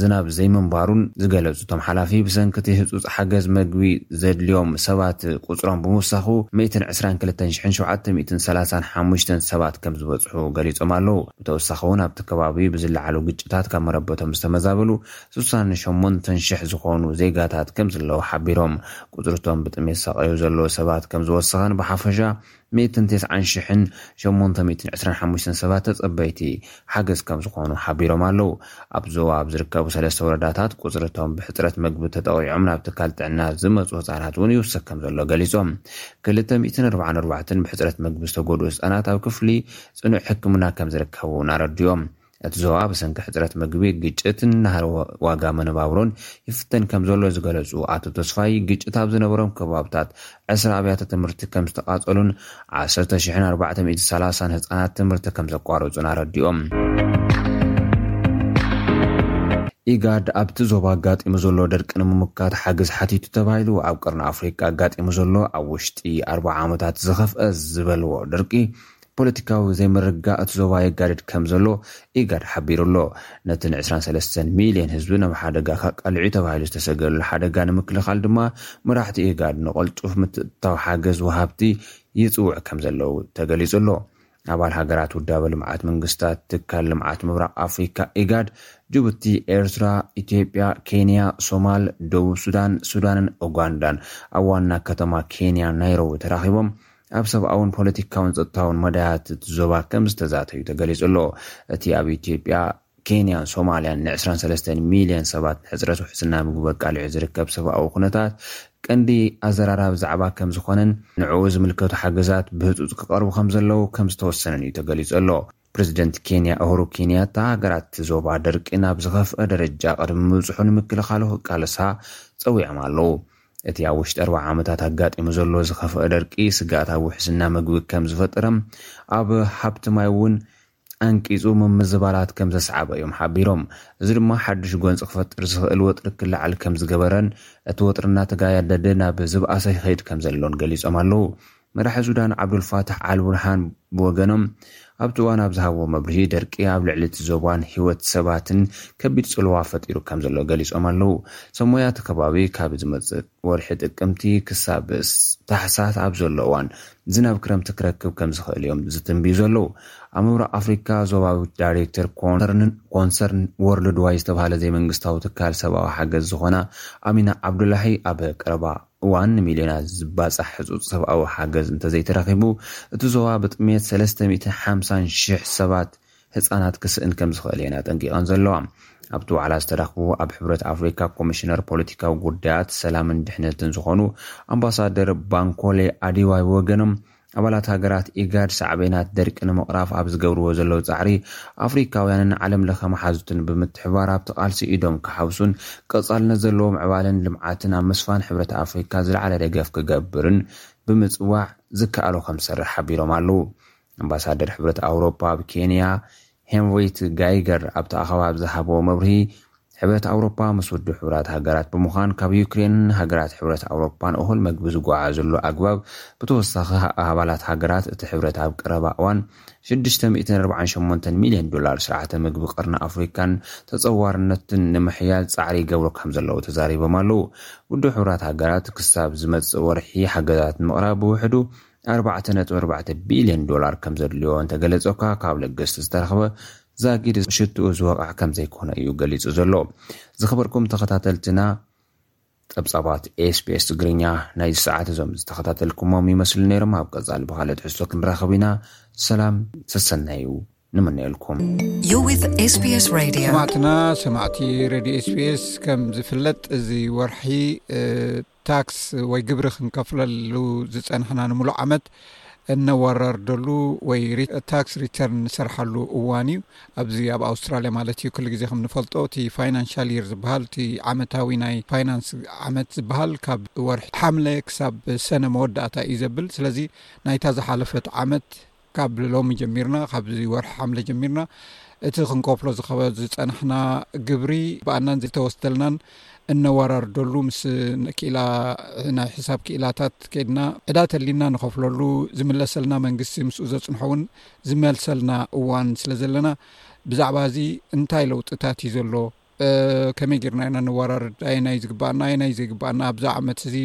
ዝናብ ዘይምንባሩን ዝገለፁ እቶም ሓላፊ፣ ብሰንኪ እቲ ህፁፅ ሓገዝ መግቢ ዘድልዮም ሰባት ቁፅሮም ብምውሳኹ ሚእትን ዕስራን ክልተን ሽሕን ሸውዓተ ሚእትን ሰላሳን ሓሙሽተን ሰባት ከምዝበፅሑ ገሊፆም ኣለው። ብተወሳኺ እውን ኣብቲ ከባቢ ብዝለዓሉ ግጭታት ካብ መረበቶም ዝተመዛበሉ ስሳን ሸሞንተን ሽሕ ዝኾኑ ዜጋታት ከምዝለው ሓቢሮም፣ ቁፅሪ እቶም ብጥሜት ዝሳቐዩ ዘለው ሰባት ከምዝወሰኸን ብሓፈሻ ሚእትን ተስዓን ሽሕን ሸሞንተ ሚእትን ዕስራን ሓሙሽተን ሰባት ተጸበይቲ ሓገዝ ከምዝኾኑ ሓቢሮም ኣለው። ኣብ ዞባ ኣብ ዝርከቡ ሰለስተ ወረዳታት ቁጽሪ እቶም ብሕጽረት መግቢ ተጠቒዖም ናብ ትካል ጥዕና ዝመጹ ህጻናት እውን ይውስኽ ከምዘሎ ገሊጾም። ክልተ ሚእትን ኣርብዓን ኣርባዕተን ብሕጽረት መግቢ ዝተጎድኡ ህጻናት ኣብ ክፍሊ ጽኑዕ ሕክምና ከምዝርከቡ እውን ኣረዲኦም። እቲ ዞባ ብሰንኪ ሕፅረት ምግቢ፣ ግጭትን ናህሪ ዋጋ መነባብሮን ይፍተን ከምዘሎ ዝገለፁ ኣቶ ተስፋይ፣ ግጭት ኣብ ዝነበሮም ከባብታት ዕስራ ኣብያተ ትምህርቲ ከምዝተቓፀሉን ዓሰርተ ሽሕን ኣርባዕተ ሚእቲ ሰላሳን ህፃናት ትምህርቲ ከምዘቋረፁን ኣረዲኦም። ኢጋድ ኣብቲ ዞባ ኣጋጢሙ ዘሎ ደርቂ ንምምካት ሓገዝ ሓቲቱ ተባሂሉ ኣብ ቀርኒ ኣፍሪቃ ኣጋጢሙ ዘሎ ኣብ ውሽጢ ኣርብዓ ዓመታት ዝኸፍአ ዝበልዎ ደርቂ ፖለቲካዊ ዘይምርግጋእ እቲ ዞባ የጋድድ ከም ዘሎ ኢጋድ ሓቢሩ ኣሎ። ነቲ ን ዕስራን ሰለስተን ሚልዮን ህዝቢ ናብ ሓደጋ ከቃልዕ'ዩ ተባሂሉ ዝተሰገለሉ ሓደጋ ንምክልኻል ድማ መራሕቲ ኢጋድ ንቐልጡፍ ምትእትታው ሓገዝ ወሃብቲ ይጽውዕ ከም ዘለው ተገሊጹ ኣሎ። ኣባል ሃገራት ውዳበ ልምዓት መንግስታት ትካል ልምዓት ምብራቕ ኣፍሪካ፣ ኢጋድ፣ ጅቡቲ፣ ኤርትራ፣ ኢትዮጵያ፣ ኬንያ፣ ሶማል፣ ደቡብ ሱዳን፣ ሱዳንን ኡጋንዳን ኣብ ዋና ከተማ ኬንያ ናይሮቢ ተራኺቦም ኣብ ሰብኣውን ፖለቲካውን ጸጥታውን መዳያት እቲ ዞባ ከም ዝተዛተዩ ተገሊጹ ኣሎ። እቲ ኣብ ኢትዮጵያ፣ ኬንያን ሶማልያን ን ዕስራን ሰለስተን ሚልዮን ሰባት ንሕጽረት ውሕስና ምግቢ በቃሊዑ ዝርከብ ሰብኣዊ ኩነታት ቀንዲ ኣዘራራቢ ዛዕባ ከም ዝኾነን ንዕኡ ዝምልከቱ ሓገዛት ብህጹጽ ክቐርቡ ከም ዘለዉ ከም ዝተወሰነን እዩ ተገሊጹ ዘሎ። ፕረዚደንት ኬንያ ኡሁሩ ኬንያታ፣ ሃገራት ዞባ ደርቂ ናብ ዝኸፍኣ ደረጃ ቅድሚ ምብጽሑ ንምክልኻሉ ክቃለሳ ጸዊዖም ኣለዉ። እቲ ኣብ ውሽጢ ኣርብዓ ዓመታት ኣጋጢሙ ዘሎ ዝኸፍኣ ደርቂ፣ ስግኣት ኣብ ውሕስና መግቢ ከም ዝፈጠረ፣ ኣብ ሃብቲ ማይ እውን ኣንቂጹ ምምዝባላት ከም ዘስዓበ እዮም ሓቢሮም። እዚ ድማ ሓድሽ ጎንጺ ክፈጥር ዝኽእል ወጥሪ ክለዓል ከም ዝገበረን እቲ ወጥሪ እናተጋደደ ናብ ዝበኣሰ ይኸይድ ከም ዘሎን ገሊጾም ኣለዉ። መራሒ ሱዳን ዓብዱልፋታሕ ኣልቡርሃን ብወገኖም ኣብቲ እዋን ኣብ ዝሃብዎ መብርሂ፣ ደርቂ ኣብ ልዕሊ እቲ ዞባን ህይወት ሰባትን ከቢድ ጽልዋ ፈጢሩ ከምዘሎ ገሊጾም ኣለዉ። ሰብ ሞያ እቲ ከባቢ ካብ ዝመጽእ ወርሒ ጥቅምቲ ክሳብ ታሕሳስ ኣብ ዘሎ እዋን ዝናብ ክረምቲ ክረክብ ከምዝኽእል እዮም ዝትንብዩ ዘለዉ። ኣብ ምብራቕ ኣፍሪካ ዞባዊት ዳይሬክተር ኮንሰርን ዎርልድዋይድ ዝተብሃለ ዘይመንግስታዊ ትካል ሰብኣዊ ሓገዝ ዝኾና ኣሚና ዓብዱላሂ ኣብ ቀረባ እዋን ንሚልዮናት ዝባጻሕ ህጹጽ ሰብኣዊ ሓገዝ እንተዘይተረኺቡ፣ እቲ ዞባ ብጥምየት ሰለስተ ሚእትን ሓምሳን ሽሕ ሰባት፣ ህጻናት፣ ክስእን ከምዝኽእል እየን ኣጠንቂቐን ዘለዋ። ኣብቲ ዋዕላ ዝተረኽቡ ኣብ ሕብረት ኣፍሪካ ኮሚሽነር ፖለቲካዊ ጉዳያት፣ ሰላምን ድሕነትን ዝኾኑ ኣምባሳደር ባንኮሌ ኣዴዋይ ብወገኖም፣ ኣባላት ሃገራት ኢጋድ ሳዕቤናት ደርቂ ንምቕራፍ ኣብ ዝገብርዎ ዘለዉ ጻዕሪ፣ ኣፍሪካውያንን ዓለም ለኸ መሓዙትን ብምትሕብባር ኣብቲ ቃልሲ ኢዶም ክሓብሱን ቀጻልነት ዘለዎ ምዕባለን ልምዓትን ኣብ ምስፋን ሕብረት ኣፍሪካ ዝለዓለ ደገፍ ክገብርን ብምጽዋዕ ዝከኣሎ ከምዝሰርሕ ሓቢሮም ኣለዉ። ኣምባሳደር ሕብረት ኣውሮፓ ኣብ ኬንያ ሄንሪት ጋይገር ኣብቲ ኣኸባ ኣብ ዝሃብዎ መብርሂ፣ ሕብረት ኣውሮፓ ምስ ውድብ ሕቡራት ሃገራት ብምዃን ካብ ዩክሬንን ንሃገራት ሕብረት ኣውሮፓን እኹል መግቢ ዝጓዓዘሉ ኣግባብ ብተወሳኺ ኣባላት ሃገራት እቲ ሕብረት ኣብ ቀረባ እዋን ሽዱሽተ ሚእትን ኣርብዓን ሸሞንተን ሚልዮን ዶላር ስርዓተ ምግቢ ቀርኒ ኣፍሪካን ተፀዋርነቱን ንምሕያል ፃዕሪ ይገብሩ ከምዘለዉ ተዛሪቦም ኣለዉ። ውድብ ሕቡራት ሃገራት ክሳብ ዝመፅእ ወርሒ ሓገዛት ንምቕራብ ብውሕዱ ኣርባዕተ ነጥቢ ኣርባዕተ ቢልዮን ዶላር ከም ዘድልዮ እንተገለጸ'ኳ ካብ ለገስቲ ዝተረኽበ ዛጊድ ሽትኡ ዝወቕዕ ከም ዘይኮነ እዩ ገሊጹ ዘሎ። ዝኸበርኩም ተኸታተልትና ጸብጻባት SBS ትግርኛ ናይዚ ሰዓት እዞም ዝተኸታተልኩሞም ይመስሉ ነይሮም። ኣብ ቀጻሊ ብኻልእ ትሕዝቶ ክንራኸብ ኢና። ሰላም ሰሰናዩ ንምነየልኩም ስማዕትና ሰማዕቲ ሬድዮ ስፔስ ከም ዝፍለጥ እዚ ወርሒ ታክስ ወይ ግብሪ ክንከፍለሉ ዝፀናሕና ንምሉእ ዓመት እነወራርደሉ ወይ ታክስ ሪተርን ንሰርሓሉ እዋን እዩ ኣብዚ ኣብ ኣውስትራሊያ ማለት እዩ ኩሉ ግዜ ከም ንፈልጦ እቲ ፋይናንሻል ይር ዝበሃል እቲ ዓመታዊ ናይ ፋይናንስ ዓመት ዝበሃል ካብ ወርሒ ሓምለ ክሳብ ሰነ መወዳእታ እዩ ዘብል ስለዚ ናይታ ዝሓለፈት ዓመት ካብ ሎሚ ጀሚርና ካብዚ ወርሒ ሓምለ ጀሚርና እቲ ክንከፍሎ ዝኸበ ዝፀናሕና ግብሪ ብኣናን ዝተወስደልናን እነዋራርደሉ ምስ ክኢላ ናይ ሕሳብ ክኢላታት ከድና ዕዳ ተሊና ንኸፍለሉ ዝምለሰልና መንግስቲ ምስኡ ዘፅንሖ እውን ዝመልሰልና እዋን ስለ ዘለና ብዛዕባ እዚ እንታይ ለውጥታት እዩ ዘሎ ከመይ ጌርና ኢና ንወራርድ ኣየናይ ዝግባኣና ኣየናይ ዘይግባኣና ኣብዚ ዓመት እዚ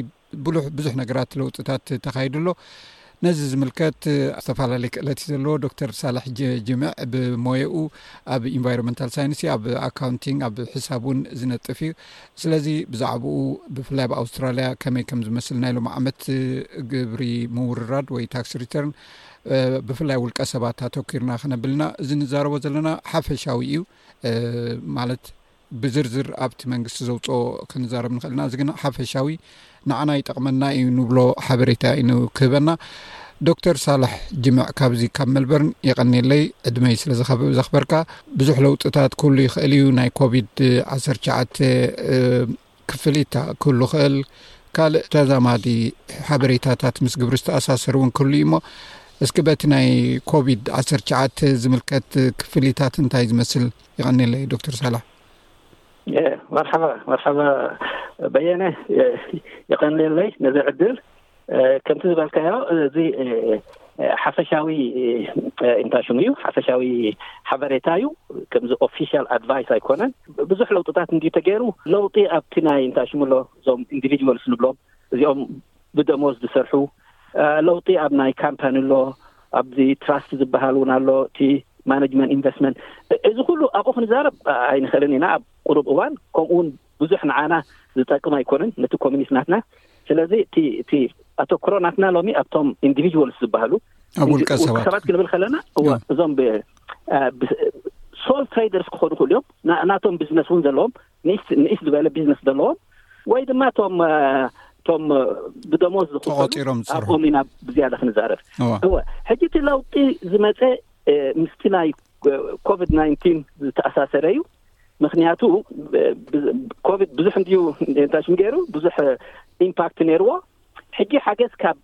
ብሉሕ ብዙሕ ነገራት ለውጥታት ተካይዱ ኣሎ ነዚ ዝምልከት ዝተፈላለዩ ክእለት እዩ ዘለዎ ዶክተር ሳልሕ ጅምዕ ብሞየኡ ኣብ ኢንቫይሮንመንታል ሳይንስ እዩ ኣብ ኣካውንቲንግ ኣብ ሕሳብ እውን ዝነጥፍ እዩ ስለዚ ብዛዕባኡ ብፍላይ ኣብ ኣውስትራልያ ከመይ ከም ዝመስል ናይ ሎም ዓመት ግብሪ ምውርራድ ወይ ታክስ ሪተርን ብፍላይ ውልቀ ሰባት ኣተኪርና ክነብልና እዚ ንዛረቦ ዘለና ሓፈሻዊ እዩ ማለት ብዝርዝር ኣብቲ መንግስቲ ዘውፅኦ ክንዛረብ ንኽእል ኢና እዚ ግን ሓፈሻዊ ንዓና ይጠቕመና እዩ ንብሎ ሓበሬታ እዩ ንክህበና ዶክተር ሳላሕ ጅምዕ ካብዚ ካብ መልበርን የቀኒለይ ዕድመይ ስለ ዘኽበርካ ብዙሕ ለውጥታት ኩሉ ይኽእል እዩ ናይ ኮቪድ ዓሰርተ ሸዓተ ክፍሊታ ክህሉ ኽእል ካልእ ተዛማዲ ሓበሬታታት ምስ ግብሪ ዝተኣሳሰር እውን ክህሉ እዩ እሞ እስኪ በቲ ናይ ኮቪድ ዓሰር ሸዓተ ዝምልከት ክፍሊታት እንታይ ዝመስል ይቀኒለ ዩ ዶክተር ሳላ መርሓባ መርሓባ በየነ ይቀኒለይ ነዚ ዕድል ከምቲ ዝበልካዮ እዚ ሓፈሻዊ እንታይ ሽሙ እዩ ሓፈሻዊ ሓበሬታ እዩ ከምዚ ኦፊሻል ኣድቫይስ ኣይኮነን ብዙሕ ለውጥታት እንድዩ ተገይሩ ለውጢ ኣብቲ ናይ እንታይ ሽሙ ኣሎ እዞም ኢንዲቪድዋልስ ንብሎም እዚኦም ብደሞዝ ዝሰርሑ ለውጢ ኣብ ናይ ካምፓኒ ኣሎ ኣብዚ ትራስት ዝበሃል እውን ኣሎ እቲ ማነጅመንት ኢንቨስትመንት እዚ ኩሉ ኣብኡ ክንዛረብ ኣይንኽእልን ኢና ኣብ ቁሩብ እዋን ከምኡውን ብዙሕ ንዓና ዝጠቅም ኣይኮነን ነቲ ኮሚኒስ ናትና ስለዚ እቲ እቲ ኣተኩሮ ናትና ሎሚ ኣብቶም ኢንዲቪጅዋልስ ዝበሃሉ ኣብ ውልቀ ውልቀ ሰባት ሰባት ክንብል ከለና እዎ፣ ያ። እዞም ብ- አ- ብ- ሶል ትሬደርስ ክኾኑ ይኽእሉ እዮም ና- ናቶም ቢዝነስ እውን ዘለዎም ንኢስ- ንኢስ ዝበለ ቢዝነስ ዘለዎም ወይ ድማ እቶም አ፣ እቶም አ፣ ብደሞዝ ዝኽፈሉ ተቖጢሮም ዝሰርሑ። ኣብኦም ኢና ብዝያዳ ክንዛረብ እዎ። እወ ሕጂ እቲ ለውጢ ዝመፀ እ፣ ምስቲ ናይ ኮቪድ ናይንቲን ዝተኣሳሰረ እዩ ምክንያቱ ኮቪድ ብዙሕ እንድዩ እንታይ ሽም ገይሩ ብዙሕ ኢምፓክት ነይርዎ ሕጂ ሓገዝ ካብ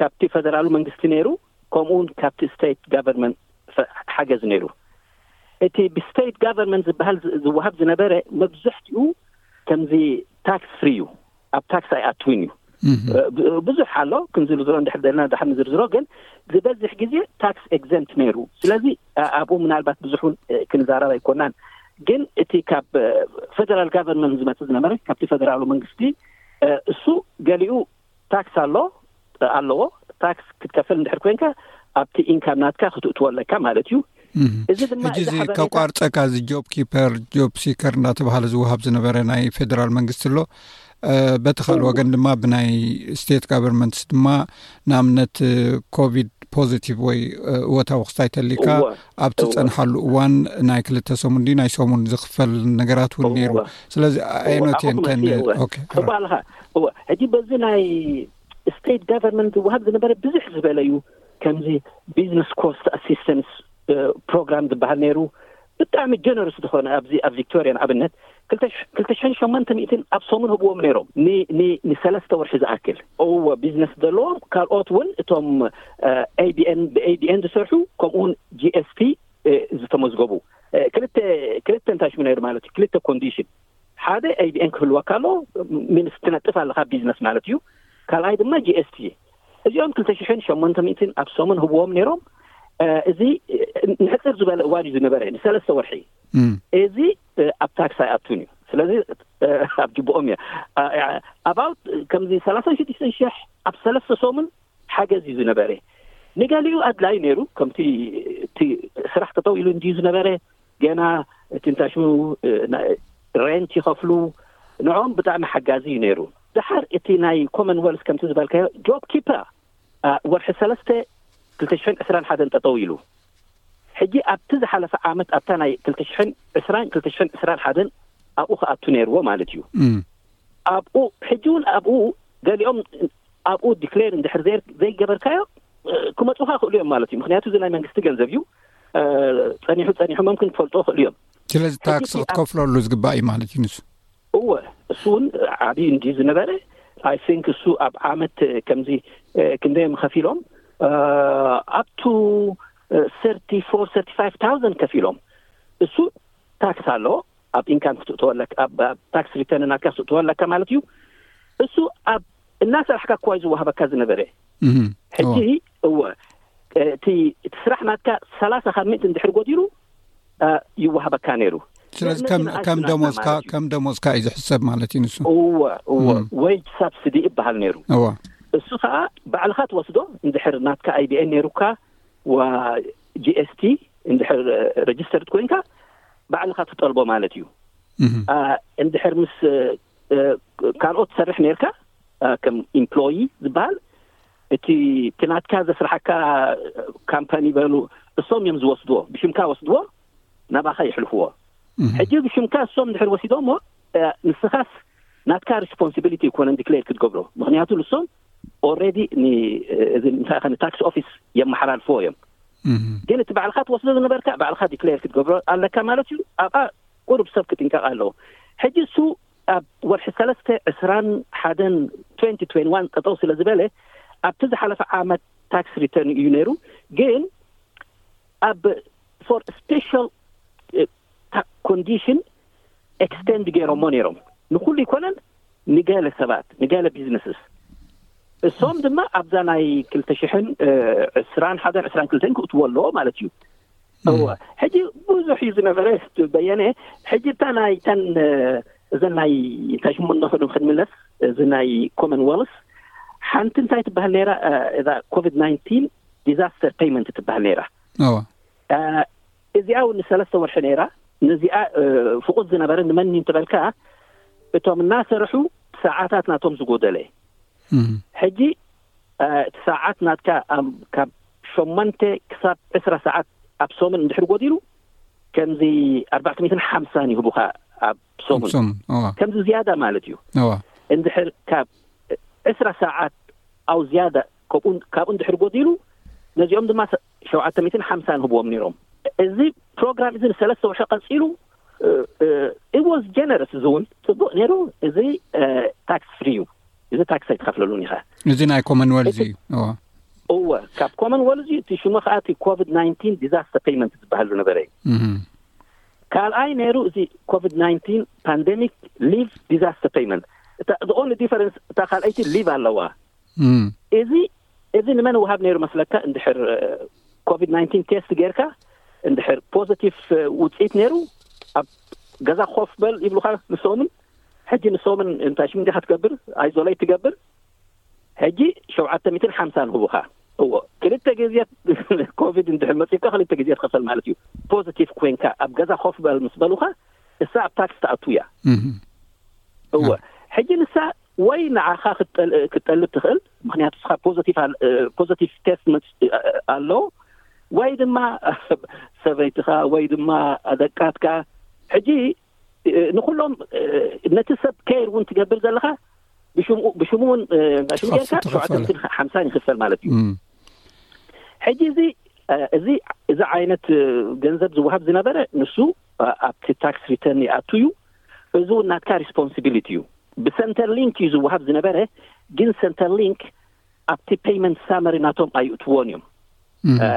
ካብቲ ፈደራሉ መንግስቲ ነይሩ ከምኡ ውን ካብቲ ስቴት ጋቨርንመንት ሓገዝ ነይሩ እቲ ብስቴት ጋቨርንመንት ዝበሃል ዝወሃብ ዝነበረ መብዝሕትኡ ከምዚ ታክስ ፍሪ እዩ ኣብ ታክስ ኣይኣትውን እዩ ብዙሕ ኣሎ ክንዝርዝሮ እንድሕር ዘለና ዳሓር ንዝርዝሮ ግን ዝበዝሕ ግዜ ታክስ ኤግዘምት ነይሩ ስለዚ ኣብኡ ምናልባት ብዙሕ እውን ክንዛረብ ኣይኮናን ግን እቲ ካብ ፌደራል ጋቨርንመንት ዝመፅእ ዝነበረ ካብቲ ፌደራሉ መንግስቲ እሱ ገሊኡ ታክስ ኣሎ ኣለዎ ታክስ ክትከፈል እንድሕር ኮይንካ ኣብቲ ኢንካም ናትካ ክትእትዎ ኣለካ ማለት እዩ እዚ ድማ ሕጂ እዚ ከቋርፀካ እዚ ጆብ ኪፐር ጆብ ሲከር እንዳተባሃለ ዝውሃብ ዝነበረ ናይ ፌደራል መንግስቲ ኣሎ በቲ ካልእ ወገን ድማ ብናይ ስቴት ጋቨርንመንትስ ድማ ንኣብነት ኮቪድ ፖዚቲቭ ወይ እወታዊ ክስታይ ተሊካ ኣብቲ ዝፀንሓሉ እዋን ናይ ክልተ ሰሙን ድዩ ናይ ሰሙን ዝኽፈል ነገራት እውን ነይሩ እወ። ስለዚ ኣየኖት እየን ተን ኦኬ፣ ፅቡቅ ኣለኻ እወ ሕጂ በዚ ናይ ስቴት ጋቨርንመንት ዝወሃብ ዝነበረ ብዙሕ ዝበለ እዩ ከምዚ ቢዝነስ ኮስት ኣሲስተንስ ፕሮግራም ዝበሃል ነይሩ ብጣዕሚ ጀነርስ ዝኾነ ኣብዚ ኣብ ቪክቶሪያ ንኣብነት ክልተ ሽ- ክልተ ሽሕን ሸሞንተ ሚእትን ኣብ ሰሙን ህብዎም ነይሮም ን- ን- ንሰለስተ ወርሒ ዝኣክል እወ ቢዝነስ ዘለዎም ካልኦት እውን እቶም ኤቢኤን ብኤቢኤን ዝሰርሑ ከምኡውን ጂኤስቲ ዝተመዝገቡ እ፣ ክልተ ክልተ እንታይ ሽሙ ነይሩ ማለት እዩ ክልተ ኮንዲሽን ሓደ ኤቢኤን ክህልወካ ኣሎ ሚንስ ትነጥፍ ኣለካ ቢዝነስ ማለት እዩ ካልኣይ ድማ ጂኤስቲ እዚኦም ክልተ ሽሕን ሸሞንተ ሚእትን ኣብ ሰሙን ህብዎም ነይሮም እ፣ እዚ እ፣ ንሕፅር ዝበለ እዋን እዩ ዝነበረ ንሰለስተ ወርሒ እም፣ እዚ ኣብ ታክስ ኣይኣቱን እዩ ስለዚ ኣብ ጅብኦም እያ ኣባውት ከምዚ ሰላሳን ሽዱሽተን ሽሕ ኣብ ሰለስተ ሰሙን ሓገዝ እዩ ዝነበረ ንገሊኡ ኣድላይ ነይሩ ከምቲ እቲ ስራሕ ተጠው ኢሉ እንድዩ ዝነበረ ገና እቲ እንታሹ ሬንት ይኸፍሉ ንዕኦም ብጣዕሚ ሓጋዚ እዩ ነይሩ ድሓር እቲ ናይ ኮመንወልስ ከምቲ ዝበልካዮ ጆብ ኪፐር ኣብ ወርሒ ሰለስተ ክልተ ሽሕን ዕስራን ሓደን ጠጠው ኢሉ። ሕጂ ኣብቲ ዝሓለፈ ዓመት ኣብታ ናይ ክልተ ሽሕን ዕስራን ክልተ ሽሕን ዕስራን ሓደን ኣብኡ ክኣቱ ነይርዎ ማለት እዩ። ኣብኡ ሕጂ እውን ኣብኡ ገሊኦም ኣብኡ ዲክሌር እንድሕር ዘይገበርካዮ ክመፁኻ ክእሉ እዮም ማለት እዩ። ምክንያቱ እዚ ናይ መንግስቲ ገንዘብ እዩ። ፀኒሑ ፀኒሑ መምክን ክፈልጦ ክእሉ እዮም። ስለዚ ታክሲ ክትከፍለሉ ዝግባእ እዩ ማለት እዩ ንሱ እወ እሱ እውን ዓብዪ እንዲ ዝነበረ ኣይ ቲንክ እሱ ኣብ ዓመት ከምዚ ክንደዮም ከፊሎም ኣብቱ ሰርቲ ፎር ሰርቲ ፋይቭ ታውዘንድ ከፊሎም እሱ ታክስ ኣለዎ ኣብ ኢንካም ክትእትወ ኣለካ ኣብ ታክስ ሪተርን ኣካ ክትእትወ ኣለካ ማለት እዩ እሱ ኣብ እናሰራሕካ እኳ እዩ ዝዋሃበካ ዝነበረ ሕጂ እወ እቲ እቲ ስራሕ ናትካ ሰላሳ ካብ ሚእቲ እንድሕር ጎዲሉ ይወሃበካ ነይሩ ስለዚ ከም ደሞዝካ ከም ደሞዝካ እዩ ዝሕሰብ ማለት እዩ ንሱ እወ እወ ወይ ሳብስዲ ይበሃል ነይሩ እወ እሱ ከዓ ባዕልኻ ትወስዶ እንድሕር ናትካ ኣይቢኤን ነይሩካ ዋ ጂኤስቲ እንድሕር ረጅስተርድ ኮይንካ ባዕልኻ ትጠልቦ ማለት እዩ እንድሕር ምስ ካልኦት ትሰርሕ ነርካ ከም ኢምፕሎይ ዝበሃል እቲ እቲ ናትካ ዘስራሓካ ካምፓኒ በሉ እሶም እዮም ዝወስድዎ ብሽምካ ወስድዎ ናባኻ ይሕልፍዎ ሕጂ ብሽምካ እሶም ድሕር ወሲዶሞ ንስኻስ ናትካ ሪስፖንሲቢሊቲ ይኮነን ዲክሌር ክትገብሮ ምክንያቱ ንሶም ኦልሬዲ እዚ እንታይ ከ ታክስ ኦፊስ የመሓላልፍዎ እዮም ግን እቲ ባዕልካ ትወስዶ ዝነበርካ ባዕልካ ዲክሌር ክትገብሮ ኣለካ ማለት እዩ ኣብኣ ቁሩብ ሰብ ክጥንቀቅ ኣለዎ ሕጂ እሱ ኣብ ወርሒ ሰለስተ ዕስራን ሓደን ትዌንቲ ትዌን ዋን ጠጠው ስለ ዝበለ ኣብቲ ዝሓለፈ ዓመት ታክስ ሪተርን እዩ ነይሩ ግን ኣብ ፎር ስፔሻል ኮንዲሽን ኤክስቴንድ ገይሮሞ ነይሮም ንኩሉ ይኮነን ንገለ ሰባት ንገለ ቢዝነስስ እሶም ድማ ኣብዛ ናይ ክልተ ሽሕን ዕስራን ሓደን ዕስራን ክልተን ክእትዎ ኣለዎ ማለት እዩ እወ ሕጂ ብዙሕ እዩ ዝነበረ በየነ ሕጂ እታ ናይ ተን እዘ ናይ እንታይ ሽሙ እንኽዱ ክንምለስ እዚ ናይ ኮመንወልስ ሓንቲ እንታይ ትበሃል ነይራ እዛ ኮቪድ ናይንቲን ዲዛስተር ፔይመንት ትበሃል ነይራ እዚኣ ውን ንሰለስተ ወርሒ ነይራ ነዚኣ ፍቁድ ዝነበረ ንመኒ እንትበልካ እቶም እናሰርሑ ሰዓታት ናቶም ዝጎደለ ሕጂ እቲ ሰዓት ናትካ ካብ ሸሞንተ ክሳብ ዕስራ ሰዓት ኣብ ሰሙን እንድሕር ጎዲሉ ከምዚ ኣርባዕተ ሚእትን ሓምሳን ይህቡኻ ኣብ ሰሙን ከምዚ ዝያዳ ማለት እዩ እንድሕር ካብ ዕስራ ሰዓት ኣው ዝያዳ ካብኡ እንድሕር ጎዲሉ ነዚኦም ድማ ሸውዓተ ሚእትን ሓምሳን ህብዎም ነይሮም እዚ ፕሮግራም እዚ ንሰለስተ ውርሒ ቀፂሉ ኢወዝ ጀነረስ እዚ እውን ፅቡቅ ነይሩ እዚ ታክስ ፍሪ እዩ እዚ ታክስ ኣይትኸፍለሉን ኢኻ እዚ ናይ ኮመንወልዝ እዩ እወ ካብ ኮመንወልዝ እዩ እቲ ሽሙ ከዓ እቲ ኮቪድ ናይንቲን ዲዛስተር ፔይመንት ዝበሃል ዝነበረ እዩ ካልኣይ ነይሩ እዚ ኮቪድ ናይንቲን ፓንደሚክ ሊቭ ዲዛስተር ፔይመንት ኦንሊ ዲፈረንስ እታ ካልኣይቲ ሊቭ ኣለዋ እዚ እዚ ንመን ወሃብ ነይሩ መስለካ እንድሕር ኮቪድ ናይንቲን ቴስት ጌርካ እንድሕር ፖዘቲቭ ውፅኢት ነይሩ ኣብ ገዛ ኮፍ በል ይብሉካ ንሶምን ሕጂ ንሶምን እንታይ ሽምንጃ ክትገብር ኣይዞለይ ትገብር ሕጂ ሸውዓተ ሚትን ሓምሳ ንህቡኻ እዎ ክልተ ግዜ ኮቪድ እንድሕር መፂካ ክልተ ግዜ ትኸፈል ማለት እዩ ፖዘቲቭ ኮይንካ ኣብ ገዛ ኮፍ በል ምስ በሉኻ እሳ ኣብ ታክሲ ትኣቱ እያ እዎ ሕጂ ንሳ ወይ ንዓኻ ክትጠልብ ትኽእል ምክንያቱ እስኻ ፖዘቲቭ ፖዘቲቭ ቴስት መፅ ኣሎ ወይ ድማ ሰበይትኻ ወይ ድማ ደቃትካ ሕጂ ንኩሎም ነቲ ሰብ ከይር እውን ትገብር ዘለኻ ብሽሙ እውን ሽሙ ጌርካ ሸውዓተ ሚእትን ሓምሳን ይክፈል ማለት እዩ ሕጂ እዚ እዚ እዚ ዓይነት ገንዘብ ዝወሃብ ዝነበረ ንሱ ኣ- ኣብቲ ታክስ ሪተርን ይኣቱ እዩ እዚ እውን ናትካ ሪስፖንሲቢሊቲ እዩ ብሰንተር ሊንክ እዩ ዝወሃብ ዝነበረ ግን ሰንተር ሊንክ ኣብቲ ፔይመንት ሳመሪ ናቶም ኣይእትዎን እዮም እ፣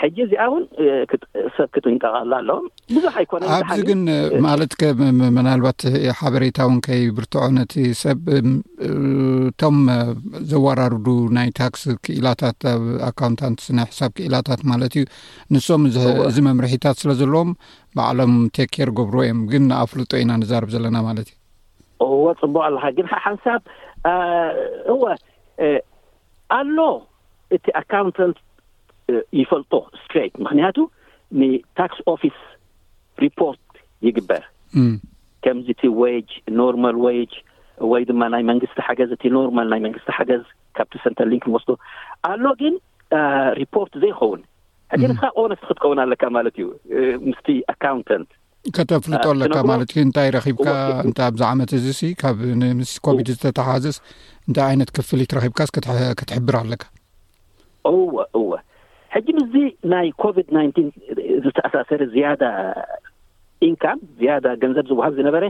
ሕጂ እዚኣ እውን እ፣ ክጥ- ሰብ ክጥንቀቐላ ኣሎ ብዙሕ ኣይኮነን ኣብዚ ደሓን እዩ። ግን እ፣ ማለት ከ ም- ም- ምናልባት ሓበሬታ እውን ከይብርትዖ ነቲ ሰብ እም፣ እ፣ እቶም እ፣ ዘወራርዱ ናይ ታክስ ክኢላታት ኣብ ኣካውንታንትስ ናይ ሕሳብ ክኢላታት ማለት እዩ ንሶም እዚ መምርሒታት ስለ ዘለዎም ባዕሎም ቴክር ገብርዎ እዮም ግን ንኣፍልጦ ኢና ንዛርብ ዘለና ማለት እዩ እዎ ፅቡቅ ኣለካ ግን ሓንሳብ እወ ኣሎ እቲ ኣካውንተንት ይፈልጦ ስትሬት ምክንያቱ ንታክስ ኦፊስ ሪፖርት ይግበር ከምዚ እቲ ወጅ ኖርማል ወጅ ወይ ድማ ናይ መንግስቲ ሓገዝ እቲ ኖርማል ናይ መንግስቲ ሓገዝ ካብቲ ሰንተር ሊንክ ንወስዶ ኣሎ ግን ሪፖርት ዘይኸውን ሕጂ ንስኻ ኦነስት ክትከውን ኣለካ ማለት እዩ ምስቲ ኣካውንተንት ከተፍልጦ ኣለካ ማለት እዩ እንታይ ረኪብካ እንታ ኣብዚ ዓመት እዚ ሲ ካብ ንምስ ኮቪድ ዝተተሓዘስ እንታይ ዓይነት ክፍሊት ረኪብካስ ክትሕብር ኣለካ እወ እወ ሕጂ ምስዚ ናይ ኮቪድ ናይ ዝተኣሳሰረ ዝያዳ ኢንካም ዝያዳ ገንዘብ ዝውሃብ ዝነበረ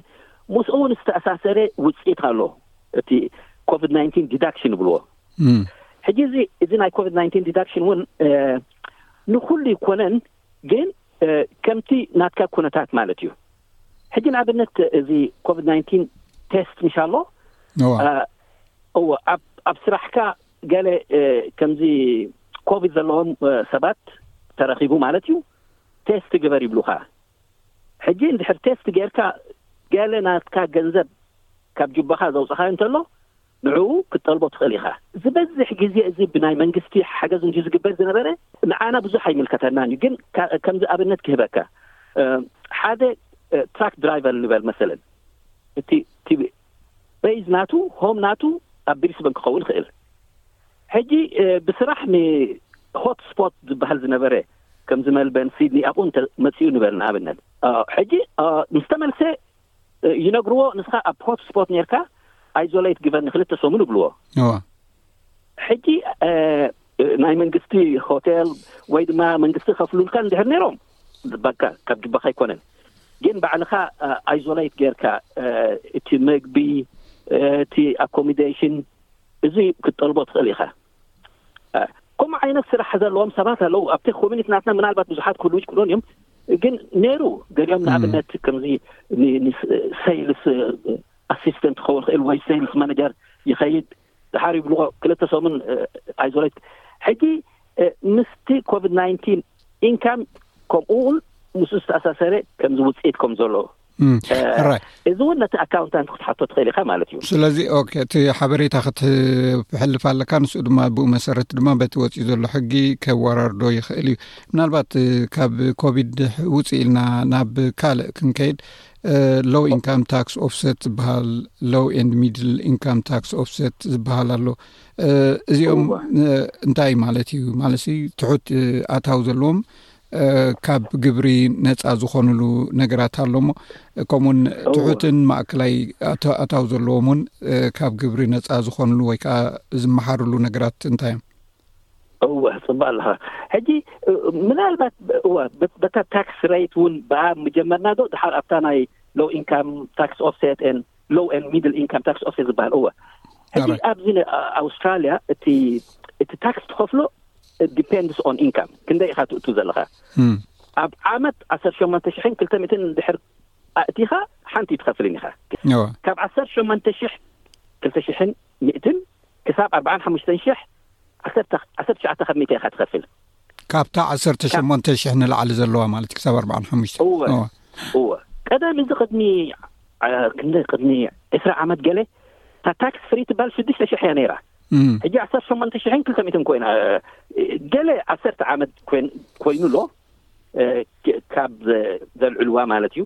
ምስኡ እውን ዝተኣሳሰረ ውፅኢት ኣሎ እቲ ኮቪድ ናይ ዲዳክሽን ይብልዎ ሕጂ እዚ እዚ ናይ ኮቪድ ናይንቲን ዲዳክሽን እውን ንኩሉ ይኮነን ግን ከምቲ ናትካ ኩነታት ማለት እዩ ሕጂ ንኣብነት እዚ ኮቪድ ናይንቲን ቴስት ምሽ ኣሎ እዎ ኣብ ስራሕካ ገለ ከምዚ ኮቪድ ዘለዎም ሰባት ተረኪቡ ማለት እዩ ቴስት ግበር ይብሉካ ሕጂ እንድሕር ቴስት ጌርካ ገለ ናትካ ገንዘብ ካብ ጅባካ ዘውፅካ እንተሎ ንዕኡ ክትጠልቦ ትኽእል ኢኻ። ዝበዝሕ ግዜ እዚ ብናይ መንግስቲ ሓገዝ እንድዩ ዝግበር ዝነበረ፣ ንዓና ብዙሕ ኣይምልከተናን እዩ። ግን ከምዚ ኣብነት ክህበካ፣ ሓደ ትራክ ድራይቨር ንበል መሰለን፣ እቲ እቲ በይዝ ናቱ ሆም ናቱ ኣብ ብሪስበን ክኸውን ይኽእል። ሕጂ ብስራሕ ንሆት ስፖት ዝበሃል ዝነበረ ከምዚ መልበን ሲድኒ ኣብኡ እንተ መጺኡ ንበል ንኣብነት ሕጂ ምስ ተመልሰ ይነግርዎ ንስኻ ኣብ ሆት ስፖት ነርካ ኣይዞለይት ግበር ንክልተ ሰሙን ይብልዎ ሕጂ ናይ መንግስቲ ሆቴል ወይ ድማ መንግስቲ ከፍሉልካ ንድሕር ነይሮም በቃ ካብ ጅባካ ኣይኮነን ግን ባዕልኻ ኣይዞለይት ገርካ እቲ መግቢ እቲ ኣኮሚደሽን እዚ ክትጠልቦ ትኽእል ኢኻ ከምኡ ዓይነት ስራሕ ዘለዎም ሰባት ኣለዉ ኣብቲ ኮሚኒቲ ናትና ምናልባት ብዙሓት ክህሉ ይክእሉን እዮም ግን ነይሩ ገሊኦም ንኣብነት ከምዚ ሰይልስ ኣሲስተንት ክኸውን ክእል ወይ ሰይልስ ማነጀር ይኸይድ ድሓር ይብልዎ ክልተ ሰሙን ኣይዞለት ሕጂ ምስቲ ኮቪድ ናይንቲን ኢንካም ከምኡ እውን ምስ ዝተኣሳሰረ ከምዚ ውፅኢት ከም ዘሎ እዚ እውን ነቲ ኣካውንታንት ክትሓቶ ትኽእል ኢኻ ማለት እዩ ስለዚ እቲ ሓበሬታ ክትሕልፍ ኣለካ ንስ ድማ ብኡ መሰረት ድማ በቲ ወፅኢ ዘሎ ሕጊ ከወራርዶ ይኽእል እዩ ምናልባት ካብ ኮቪድ ውፅ ኢልና ናብ ካልእ ክንከይድ ሎው ኢንካም ታክስ ኦፍሰት ዝበሃል ሎው ኤንድ ሚድል ኢንካም ታክስ ኦፍሰት ዝበሃል ኣሎ እዚኦም እንታይ ማለት እዩ ማለት ትሑት ኣታዊ ዘለዎም ካብ ግብሪ ነፃ ዝኾኑሉ ነገራት ኣሎ ሞ ከምኡውን ትሑትን ማእከላይ ኣታዊ ዘለዎም እውን ካብ ግብሪ ነፃ ዝኾኑሉ ወይ ከዓ ዝመሓርሉ ነገራት እንታይ እዮም እወ ፅባቅ ኣለካ ሕጂ ምናልባት እወ በታ ታክስ ሬት እውን ብኣ ምጀመርና ዶ ድሓር ኣብታ ናይ ሎው ኢንካም ታክስ ኦፍሴት ን ሎው ኤንድ ሚድል ኢንካም ታክስ ኦፊስ ዝበሃል እወ ሕጂ Alright. ኣብዚ ን- ኣ- ኣውስትራልያ እቲ እቲ ታክስ ትኸፍሎ ዲፔንድስ ኦን ኢንካም ክንደይ ኢኻ ትእቱ ዘለኻ እም፣ ኣብ ዓመት 18200 ድሕር ኣእቲኻ ሓንቲ ትኸፍልን ኢኻ እወ ካብ 18200 ሚእትን ክሳብ ኣርባዓን ሓሙሽተን ሽሕ ዓሰርተ ዓሰርተ ትሽዓተ ካብ ሚእተይ ኢኻ ትኸፍል። ካብታ ዓሰርተ ሸሞንተ ሽሕ ንላዕሊ ዘለዋ ማለት እዩ ክሳብ ኣርባዓን ሓሙሽተን እወ እወ እወ ቀደም እዚ ቅድሚ ዓ- ክንደይ ቅድሚ ዕስራ ዓመት ገለ እታ ታክስ ፍሪ ትበሃል ሽዱሽተ ሽሕ እያ ነይራ እም፣ ሕጂ ዓሰርተ ሸሞንተ ሽሕን ክልተ ሚእትን ኮይና እ፣ ገለ ዓሰርተ ዓመት ኮይን- ኮይኑ ኣሎ ካብ ዘልዕልዋ ማለት እዩ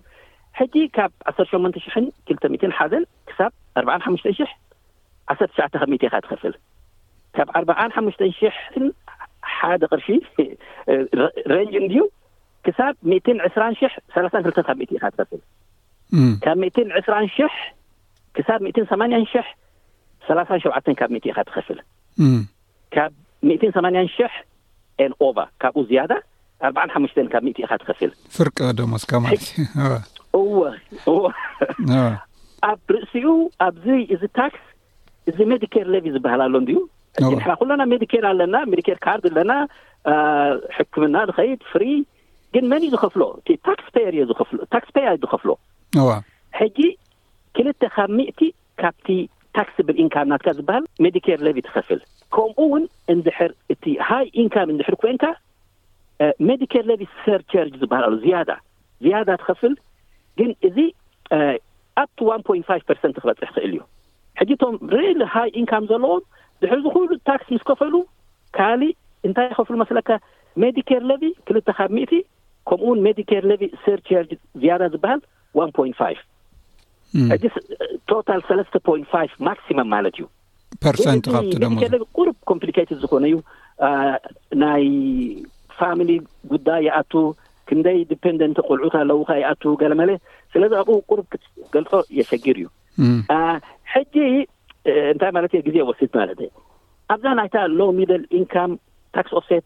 ሕጂ ካብ ዓሰርተ ሸሞንተ ሽሕን ክልተ ሚእትን ሓዘን ክሳብ ኣርብዓን ሓሙሽተን ሽሕ ዓሰርተ ትሽዓተ ካብ ሚእቲ ኢኻ ትኸፍል ካብ ኣርብዓን ሓሙሽተን ሽሕን ሓደ ቅርሺ ረንጅ እንድዩ ክሳብ ሚእትን ዕስራን ሽሕ ሰላሳን ክልተን ካብ ሚእቲ ኢኻ ትኸፍል ካብ ሚእትን ዕስራን ሽሕ ክሳብ ሚእትን ሰማንያን ሽሕ ሰላሳን ሸውዓተን ካብ ሚእቲ ኢኻ ትኸፍል ካብ ሚእቲን ሰማንያን ሽሕ and over ካብኡ ዝያዳ ኣርባዓን ሓሙሽተን ካብ ሚእቲ ኢኻ ትኸፍል። ፍርቂ ደሞዝካ ማለት እዩ። እወ። እወ እወ እወ። ኣብ ርእሲኡ ኣብዚ እዚ ታክስ እዚ ሜዲኬር ሌቪ ዝበሃል ኣሎ እንድዩ እወ። ንሕና ኩለና ሜዲኬር ኣለና ሜዲኬር ካርድ ኣለና አ፣ ሕክምና ንኸይድ ፍሪ ግን መን እዩ ዝኸፍሎ እቲ ታክስ ፔየር እዩ ዝኸፍሎ ታክስ ፔየር እዩ ዝኸፍሎ እወ። ሕጂ ክልተ ካብ ሚእቲ ካብቲ ታክስብል ኢንካም ናትካ ዝበሃል ሜዲኬር ሌቪ ትኸፍል። ከምኡ እውን እንድሕር እቲ ሃይ ኢንካም እንድሕር ኮይንካ ሜዲኬር ሌቪ ሰርቸርጅ ዝበሃል ኣሎ ዝያዳ ዝያዳ ትኸፍል ግን እዚ ኣብቲ ዋን ፖይንት ፋይቭ ፐርሰንት ክበፅሕ ይኽእል እዩ ሕጂ እቶም ሪል ሃይ ኢንካም ዘለዎም ድሕሪ እዚ ኩሉ ታክስ ምስ ከፈሉ ካሊእ እንታይ ይኸፍሉ መስለካ ሜዲኬር ሌቪ ክልተ ካብ ሚእቲ ከምኡውን ሜዲኬር ሌቪ ሰርቸርጅ ዝያዳ ዝበሃል ዋን ፖይንት ፋይቭ ሕጂ ቶታል ሰለስተ ፖይንት ፋይቭ ማክሲመም ማለት እዩ ፐርሰንት ካብቲ ደሞ ቁርብ ኮምፕሊኬትድ ዝኾነ እዩ ናይ ፋሚሊ ጉዳይ ይኣቱ ክንደይ ዲፔንደንት ቆልዑት ኣለውካ ይኣቱ ገለመለ ስለዚ ኣብኡ ቁርብ ክትገልፆ የሸግር እዩ ሕጂ እንታይ ማለት እየ ግዜ ወሲድ ማለት እየ ኣብዛ ናይታ ሎ ሚደል ኢንካም ታክስ ኦፍሴት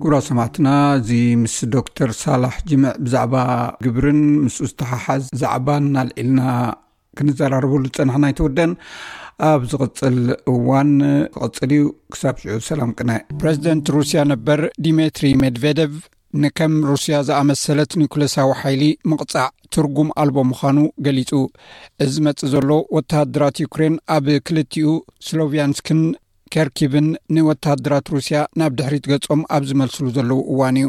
ክቡራት ሰማዕትና እዚ ምስ ዶክተር ሳላሕ ጅምዕ ብዛዕባ ግብርን ምስ ዝተሓሓዝ ዛዕባን እናልዒልና ክንዘራርበሉ ዝፀናሕና ኣይተወደን ኣብ ዝቕፅል እዋን ክቕፅል እዩ ክሳብ ሽዑ ሰላም ቅነ ፕረዚደንት ሩስያ ነበር ዲሜትሪ ሜድቨደቭ ንከም ሩስያ ዝኣመሰለት ኒኩለሳዊ ሓይሊ ምቕፃዕ ትርጉም ኣልቦ ምዃኑ ገሊፁ እዚ መፅእ ዘሎ ወተሃደራት ዩክሬን ኣብ ክልቲኡ ስሎቭያንስክን ከርኪብን ንወተሃደራት ሩስያ ናብ ድሕሪት ገጾም ኣብ ዝመልስሉ ዘለዉ እዋን እዩ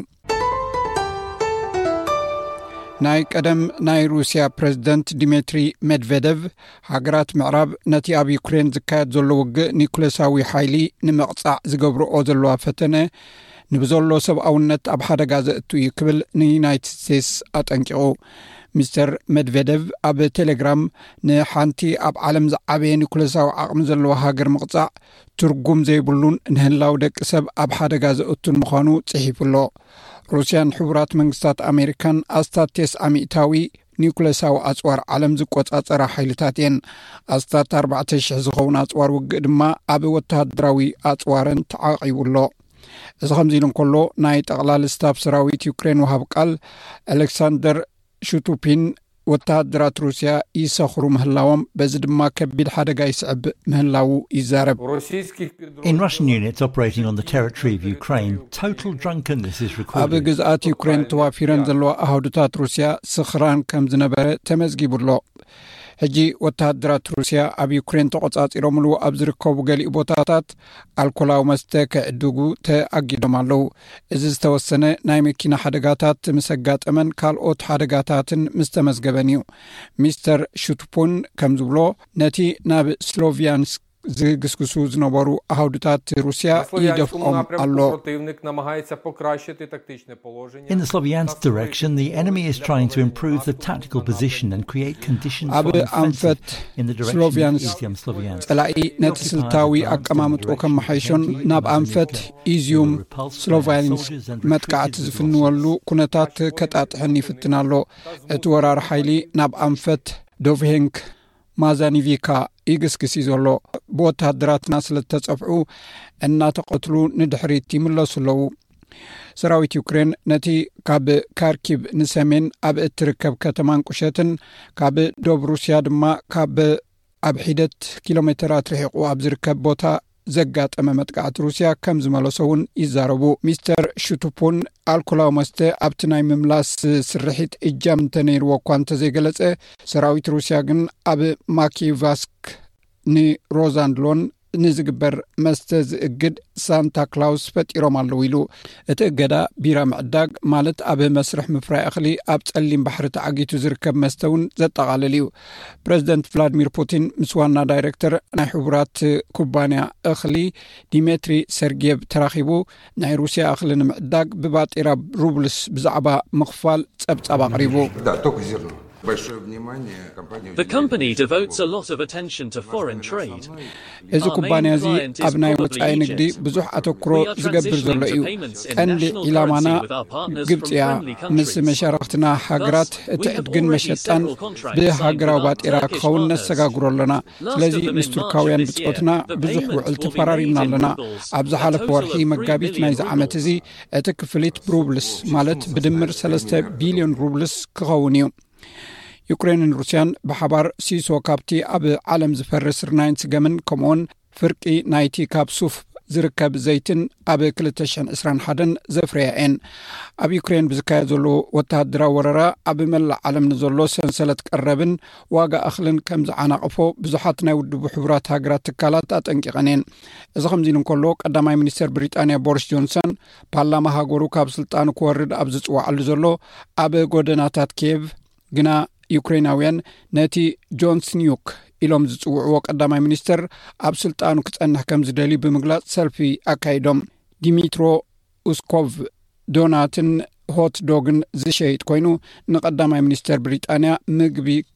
ናይ ቀደም ናይ ሩስያ ፕረዚደንት ዲሜትሪ ሜድቨደቭ ሃገራት ምዕራብ ነቲ ኣብ ዩክሬን ዝካየድ ዘሎ ውግእ ኒኩሌሳዊ ሓይሊ ንምቕጻዕ ዝገብርኦ ዘለዋ ፈተነ ንብዘሎ ሰብኣውነት ኣብ ሓደጋ ዘእቱ እዩ ክብል ንዩናይትድ ስቴትስ ኣጠንቂቑ ሚስተር መድቨደቭ ኣብ ቴሌግራም ንሓንቲ ኣብ ዓለም ዝዓበየ ኒኩለሳዊ ዓቕሚ ዘለዎ ሃገር ምቕፃዕ ትርጉም ዘይብሉን ንህላው ደቂ ሰብ ኣብ ሓደጋ ዘእቱን ምዃኑ ፅሒፉ ኣሎ ሩስያን ሕቡራት መንግስታት ኣሜሪካን ኣስታት ቴስ ኣሚእታዊ ኒኩለሳዊ ኣፅዋር ዓለም ዝቆፃፀራ ሓይልታት እየን ኣስታት ኣርባዕተ ሽሕ ዝኸውን ኣፅዋር ውግእ ድማ ኣብ ወተሃደራዊ ኣፅዋረን ተዓቂቡ ኣሎ እዚ ከምዚ ኢሉ እንከሎ ናይ ጠቕላሊ ስታፍ ሰራዊት ዩክሬን ውሃብ ቃል ኣሌክሳንደር ሹቱፒን ወተሃደራት ሩስያ ይሰኽሩ ምህላዎም በዚ ድማ ከቢድ ሓደጋ ይስዕብ ምህላዉ ይዛረብ ኣብ ግዝኣት ዩክሬን ተዋፊረን ዘለዋ ኣሃዱታት ሩስያ ስኽራን ከም ዝነበረ ተመዝጊቡ ኣሎ ሕጂ ወተሃደራት ሩስያ ኣብ ዩክሬን ተቖጻጺሮምሉ ኣብ ዝርከቡ ገሊኡ ቦታታት ኣልኮላዊ መስተ ክዕድጉ ተኣጊዶም ኣለው። እዚ ዝተወሰነ ናይ መኪና ሓደጋታት ምስ ኣጋጠመን ካልኦት ሓደጋታትን ምስ ተመዝገበን እዩ። ሚስተር ሹቱፑን ከም ዝብሎ ነቲ ናብ ስሎቪያንስክ ዝግስግሱ ዝነበሩ ኣሃውድታት ሩስያ ይደፍኦም ኣሎ። ኣብ ኣንፈት ስሎቭያንስክ ጸላኢ ነቲ ስልታዊ ኣቀማምጦ ከመሓይሾን ናብ ኣንፈት ኢዝዩም ስሎቭያንስ መጥቃዕቲ ዝፍንወሉ ኩነታት ከጣጥሕን ይፍትን ኣሎ እቲ ወራር ሓይሊ ናብ ኣንፈት ዶቭሄንክ ማዛኒቪካ ይግስግስ እዩ ዘሎ ብወተሃደራትና ስለዝተፀፍዑ እናተቐትሉ ንድሕሪት ይምለሱ ኣለዉ ሰራዊት ዩክሬን ነቲ ካብ ካርኪብ ንሰሜን ኣብ እትርከብ ከተማን ቁሸትን ካብ ዶብ ሩስያ ድማ ካብ ኣብ ሒደት ኪሎ ሜተራት ርሒቑ ኣብ ዝርከብ ቦታ ዘጋጠመ መጥቃዕቲ ሩስያ ከም ዝመለሶ እውን ይዛረቡ ሚስተር ሽቱፑን ኣልኮላዊ መስተ ኣብቲ ናይ ምምላስ ስርሒት እጃም እንተነይርዎ እኳ እንተዘይገለፀ ሰራዊት ሩስያ ግን ኣብ ማኪቫስክ ንሮዛንድሎን ንዝግበር መስተ ዝእግድ ሳንታ ክላውስ ፈጢሮም ኣለዉ ኢሉ እቲ እገዳ ቢራ ምዕዳግ ማለት ኣብ መስርሕ ምፍራይ እኽሊ ኣብ ፀሊም ባሕሪ ተዓጊቱ ዝርከብ መስተ እውን ዘጠቓልል እዩ ፕረዚደንት ቭላድሚር ፑቲን ምስ ዋና ዳይረክተር ናይ ሕቡራት ኩባንያ እኽሊ ዲሜትሪ ሰርጌብ ተራኺቡ ናይ ሩስያ እኽሊ ንምዕዳግ ብባጢራ ሩብልስ ብዛዕባ ምኽፋል ጸብጻብ ኣቕሪቡ እዚ ኩባንያ እዚ ኣብ ናይ ወፃኢ ንግዲ ብዙሕ ኣተክሮ ዝገብር ዘሎ እዩ ቀንዲ ዒላማና ግብፂ እያ ምስ መሻርክትና ሃገራት እቲ ዕድግን መሸጣን ብሃገራዊ ባጤራ ክኸውን ነሰጋግሮ ኣሎና ስለዚ ምስ ቱርካውያን ብፆትና ብዙሕ ውዕል ተፈራሪምና ኣለና ኣብ ዝሓለፈ ወርሒ መጋቢት ናይዚ ዓመት እዚ እቲ ክፍሊት ብሩብልስ ማለት ብድምር ሰለስተ ቢልዮን ሩብልስ ክኸውን እዩ ዩክሬንን ሩስያን ብሓባር ሲሶ ካብቲ ኣብ ዓለም ዝፈሪ ስርናይን ስገምን ከምኡውን ፍርቂ ናይቲ ካብ ሱፍ ዝርከብ ዘይትን ኣብ 221 ዘፍረያ እየን ኣብ ዩክሬን ብዝካየድ ዘሎ ወተሃደራዊ ወረራ ኣብ መላእ ዓለም ንዘሎ ሰንሰለት ቀረብን ዋጋ እኽልን ከም ዝዓናቕፎ ብዙሓት ናይ ውድቡ ሕቡራት ሃገራት ትካላት ኣጠንቂቐን እየን እዚ ከምዚ ንከሎ ቀዳማይ ሚኒስትር ብሪጣንያ ቦሪስ ጆንሰን ፓርላማ ሃገሩ ካብ ስልጣኑ ክወርድ ኣብ ዝፅዋዓሉ ዘሎ ኣብ ጎደናታት ኬቭ ግና ዩክሬናውያን ነቲ ጆንስኒዩክ ኢሎም ዝፅውዕዎ ቀዳማይ ሚኒስትር ኣብ ስልጣኑ ክፀንሕ ከም ዝደልዩ ብምግላፅ ሰልፊ ኣካይዶም ዲሚትሮ ኡስኮቭ ዶናትን ሆት ዶግን ዝሸይጥ ኮይኑ ንቀዳማይ ሚኒስተር ብሪጣንያ ምግቢ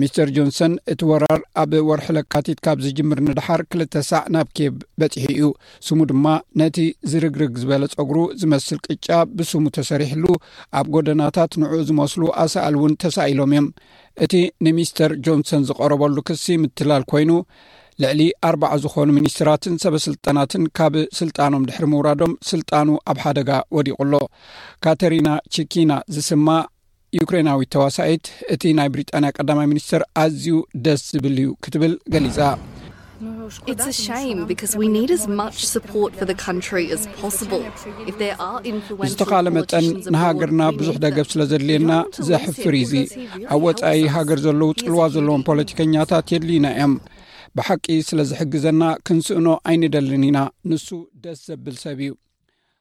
ሚስተር ጆንሰን እቲ ወራር ኣብ ወርሒ ለካቲት ካብ ዝጅምር ንድሓር ክልተ ሳዕ ናብ ኬብ በፂሑ እዩ ስሙ ድማ ነቲ ዝርግርግ ዝበለ ፀጉሩ ዝመስል ቅጫ ብስሙ ተሰሪሕሉ ኣብ ጎደናታት ንዑ ዝመስሉ ኣሳኣል እውን ተሳኢሎም እዮም እቲ ንሚስተር ጆንሰን ዝቐረበሉ ክሲ ምትላል ኮይኑ ልዕሊ ኣርባዓ ዝኾኑ ሚኒስትራትን ሰበስልጣናትን ካብ ስልጣኖም ድሕሪ ምውራዶም ስልጣኑ ኣብ ሓደጋ ወዲቑ ኣሎ ካተሪና ቺኪና ዝስማ ዩክሬናዊት ተዋሳኢት እቲ ናይ ብሪጣንያ ቀዳማይ ሚኒስተር ኣዝዩ ደስ ዝብል እዩ ክትብል ገሊጻ It's a shame because we need as much support for the country as possible. If there are influential ዝተኻለ መጠን ንሃገርና ብዙሕ ደገፍ ስለ ዘድልየና ዘሕፍር እዩ ኣብ ወጻኢ ሃገር ዘለዉ ጽልዋ ዘለዎም ፖለቲከኛታት የድልዩና እዮም ብሓቂ ስለ ዝሕግዘና ክንስእኖ ኣይንደልን ኢና ንሱ ደስ ዘብል ሰብ እዩ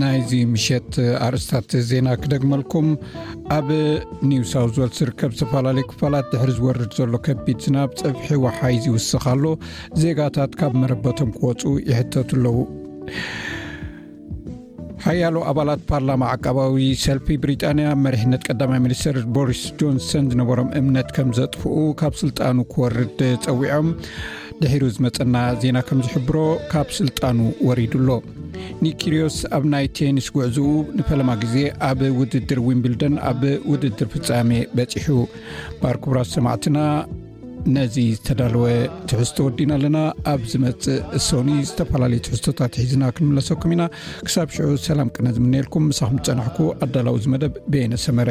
ናይዚ ምሸት ኣርእስታት ዜና ክደግመልኩም ኣብ ኒው ሳውት ወልስ ዝርከብ ዝተፈላለዩ ክፋላት ድሕሪ ዝወርድ ዘሎ ከቢድ ዝናብ ፀፍሒ ወሓይዝ ይውስኽ ኣሎ ዜጋታት ካብ መረበቶም ክወፁ ይሕተቱ ኣለዉ ሓያሎ ኣባላት ፓርላማ ዓቃባዊ ሰልፊ ብሪጣንያ መሪሕነት ቀዳማይ ሚኒስትር ቦሪስ ጆንሰን ዝነበሮም እምነት ከም ዘጥፍኡ ካብ ስልጣኑ ክወርድ ፀዊዖም ድሒሩ ዝመፀና ዜና ከም ዝሕብሮ ካብ ስልጣኑ ወሪዱ ኣሎ ኒኪርዮስ ኣብ ናይ ቴኒስ ጉዕዝኡ ንፈለማ ግዜ ኣብ ውድድር ዊምብልደን ኣብ ውድድር ፍፃሜ በፂሑ ባርኩብራት ሰማዕትና ነዚ ዝተዳለወ ትሕዝቶ ወዲና ኣለና ኣብ ዝመፅእ እሶኒ ዝተፈላለዩ ትሕዝቶታት ሒዝና ክንምለሰኩም ኢና ክሳብ ሽዑ ሰላም ቅነ ዝምነልኩም ምሳኹም ዝፀናሕኩ ኣዳላዊ ዝመደብ ቤየነ ሰመረ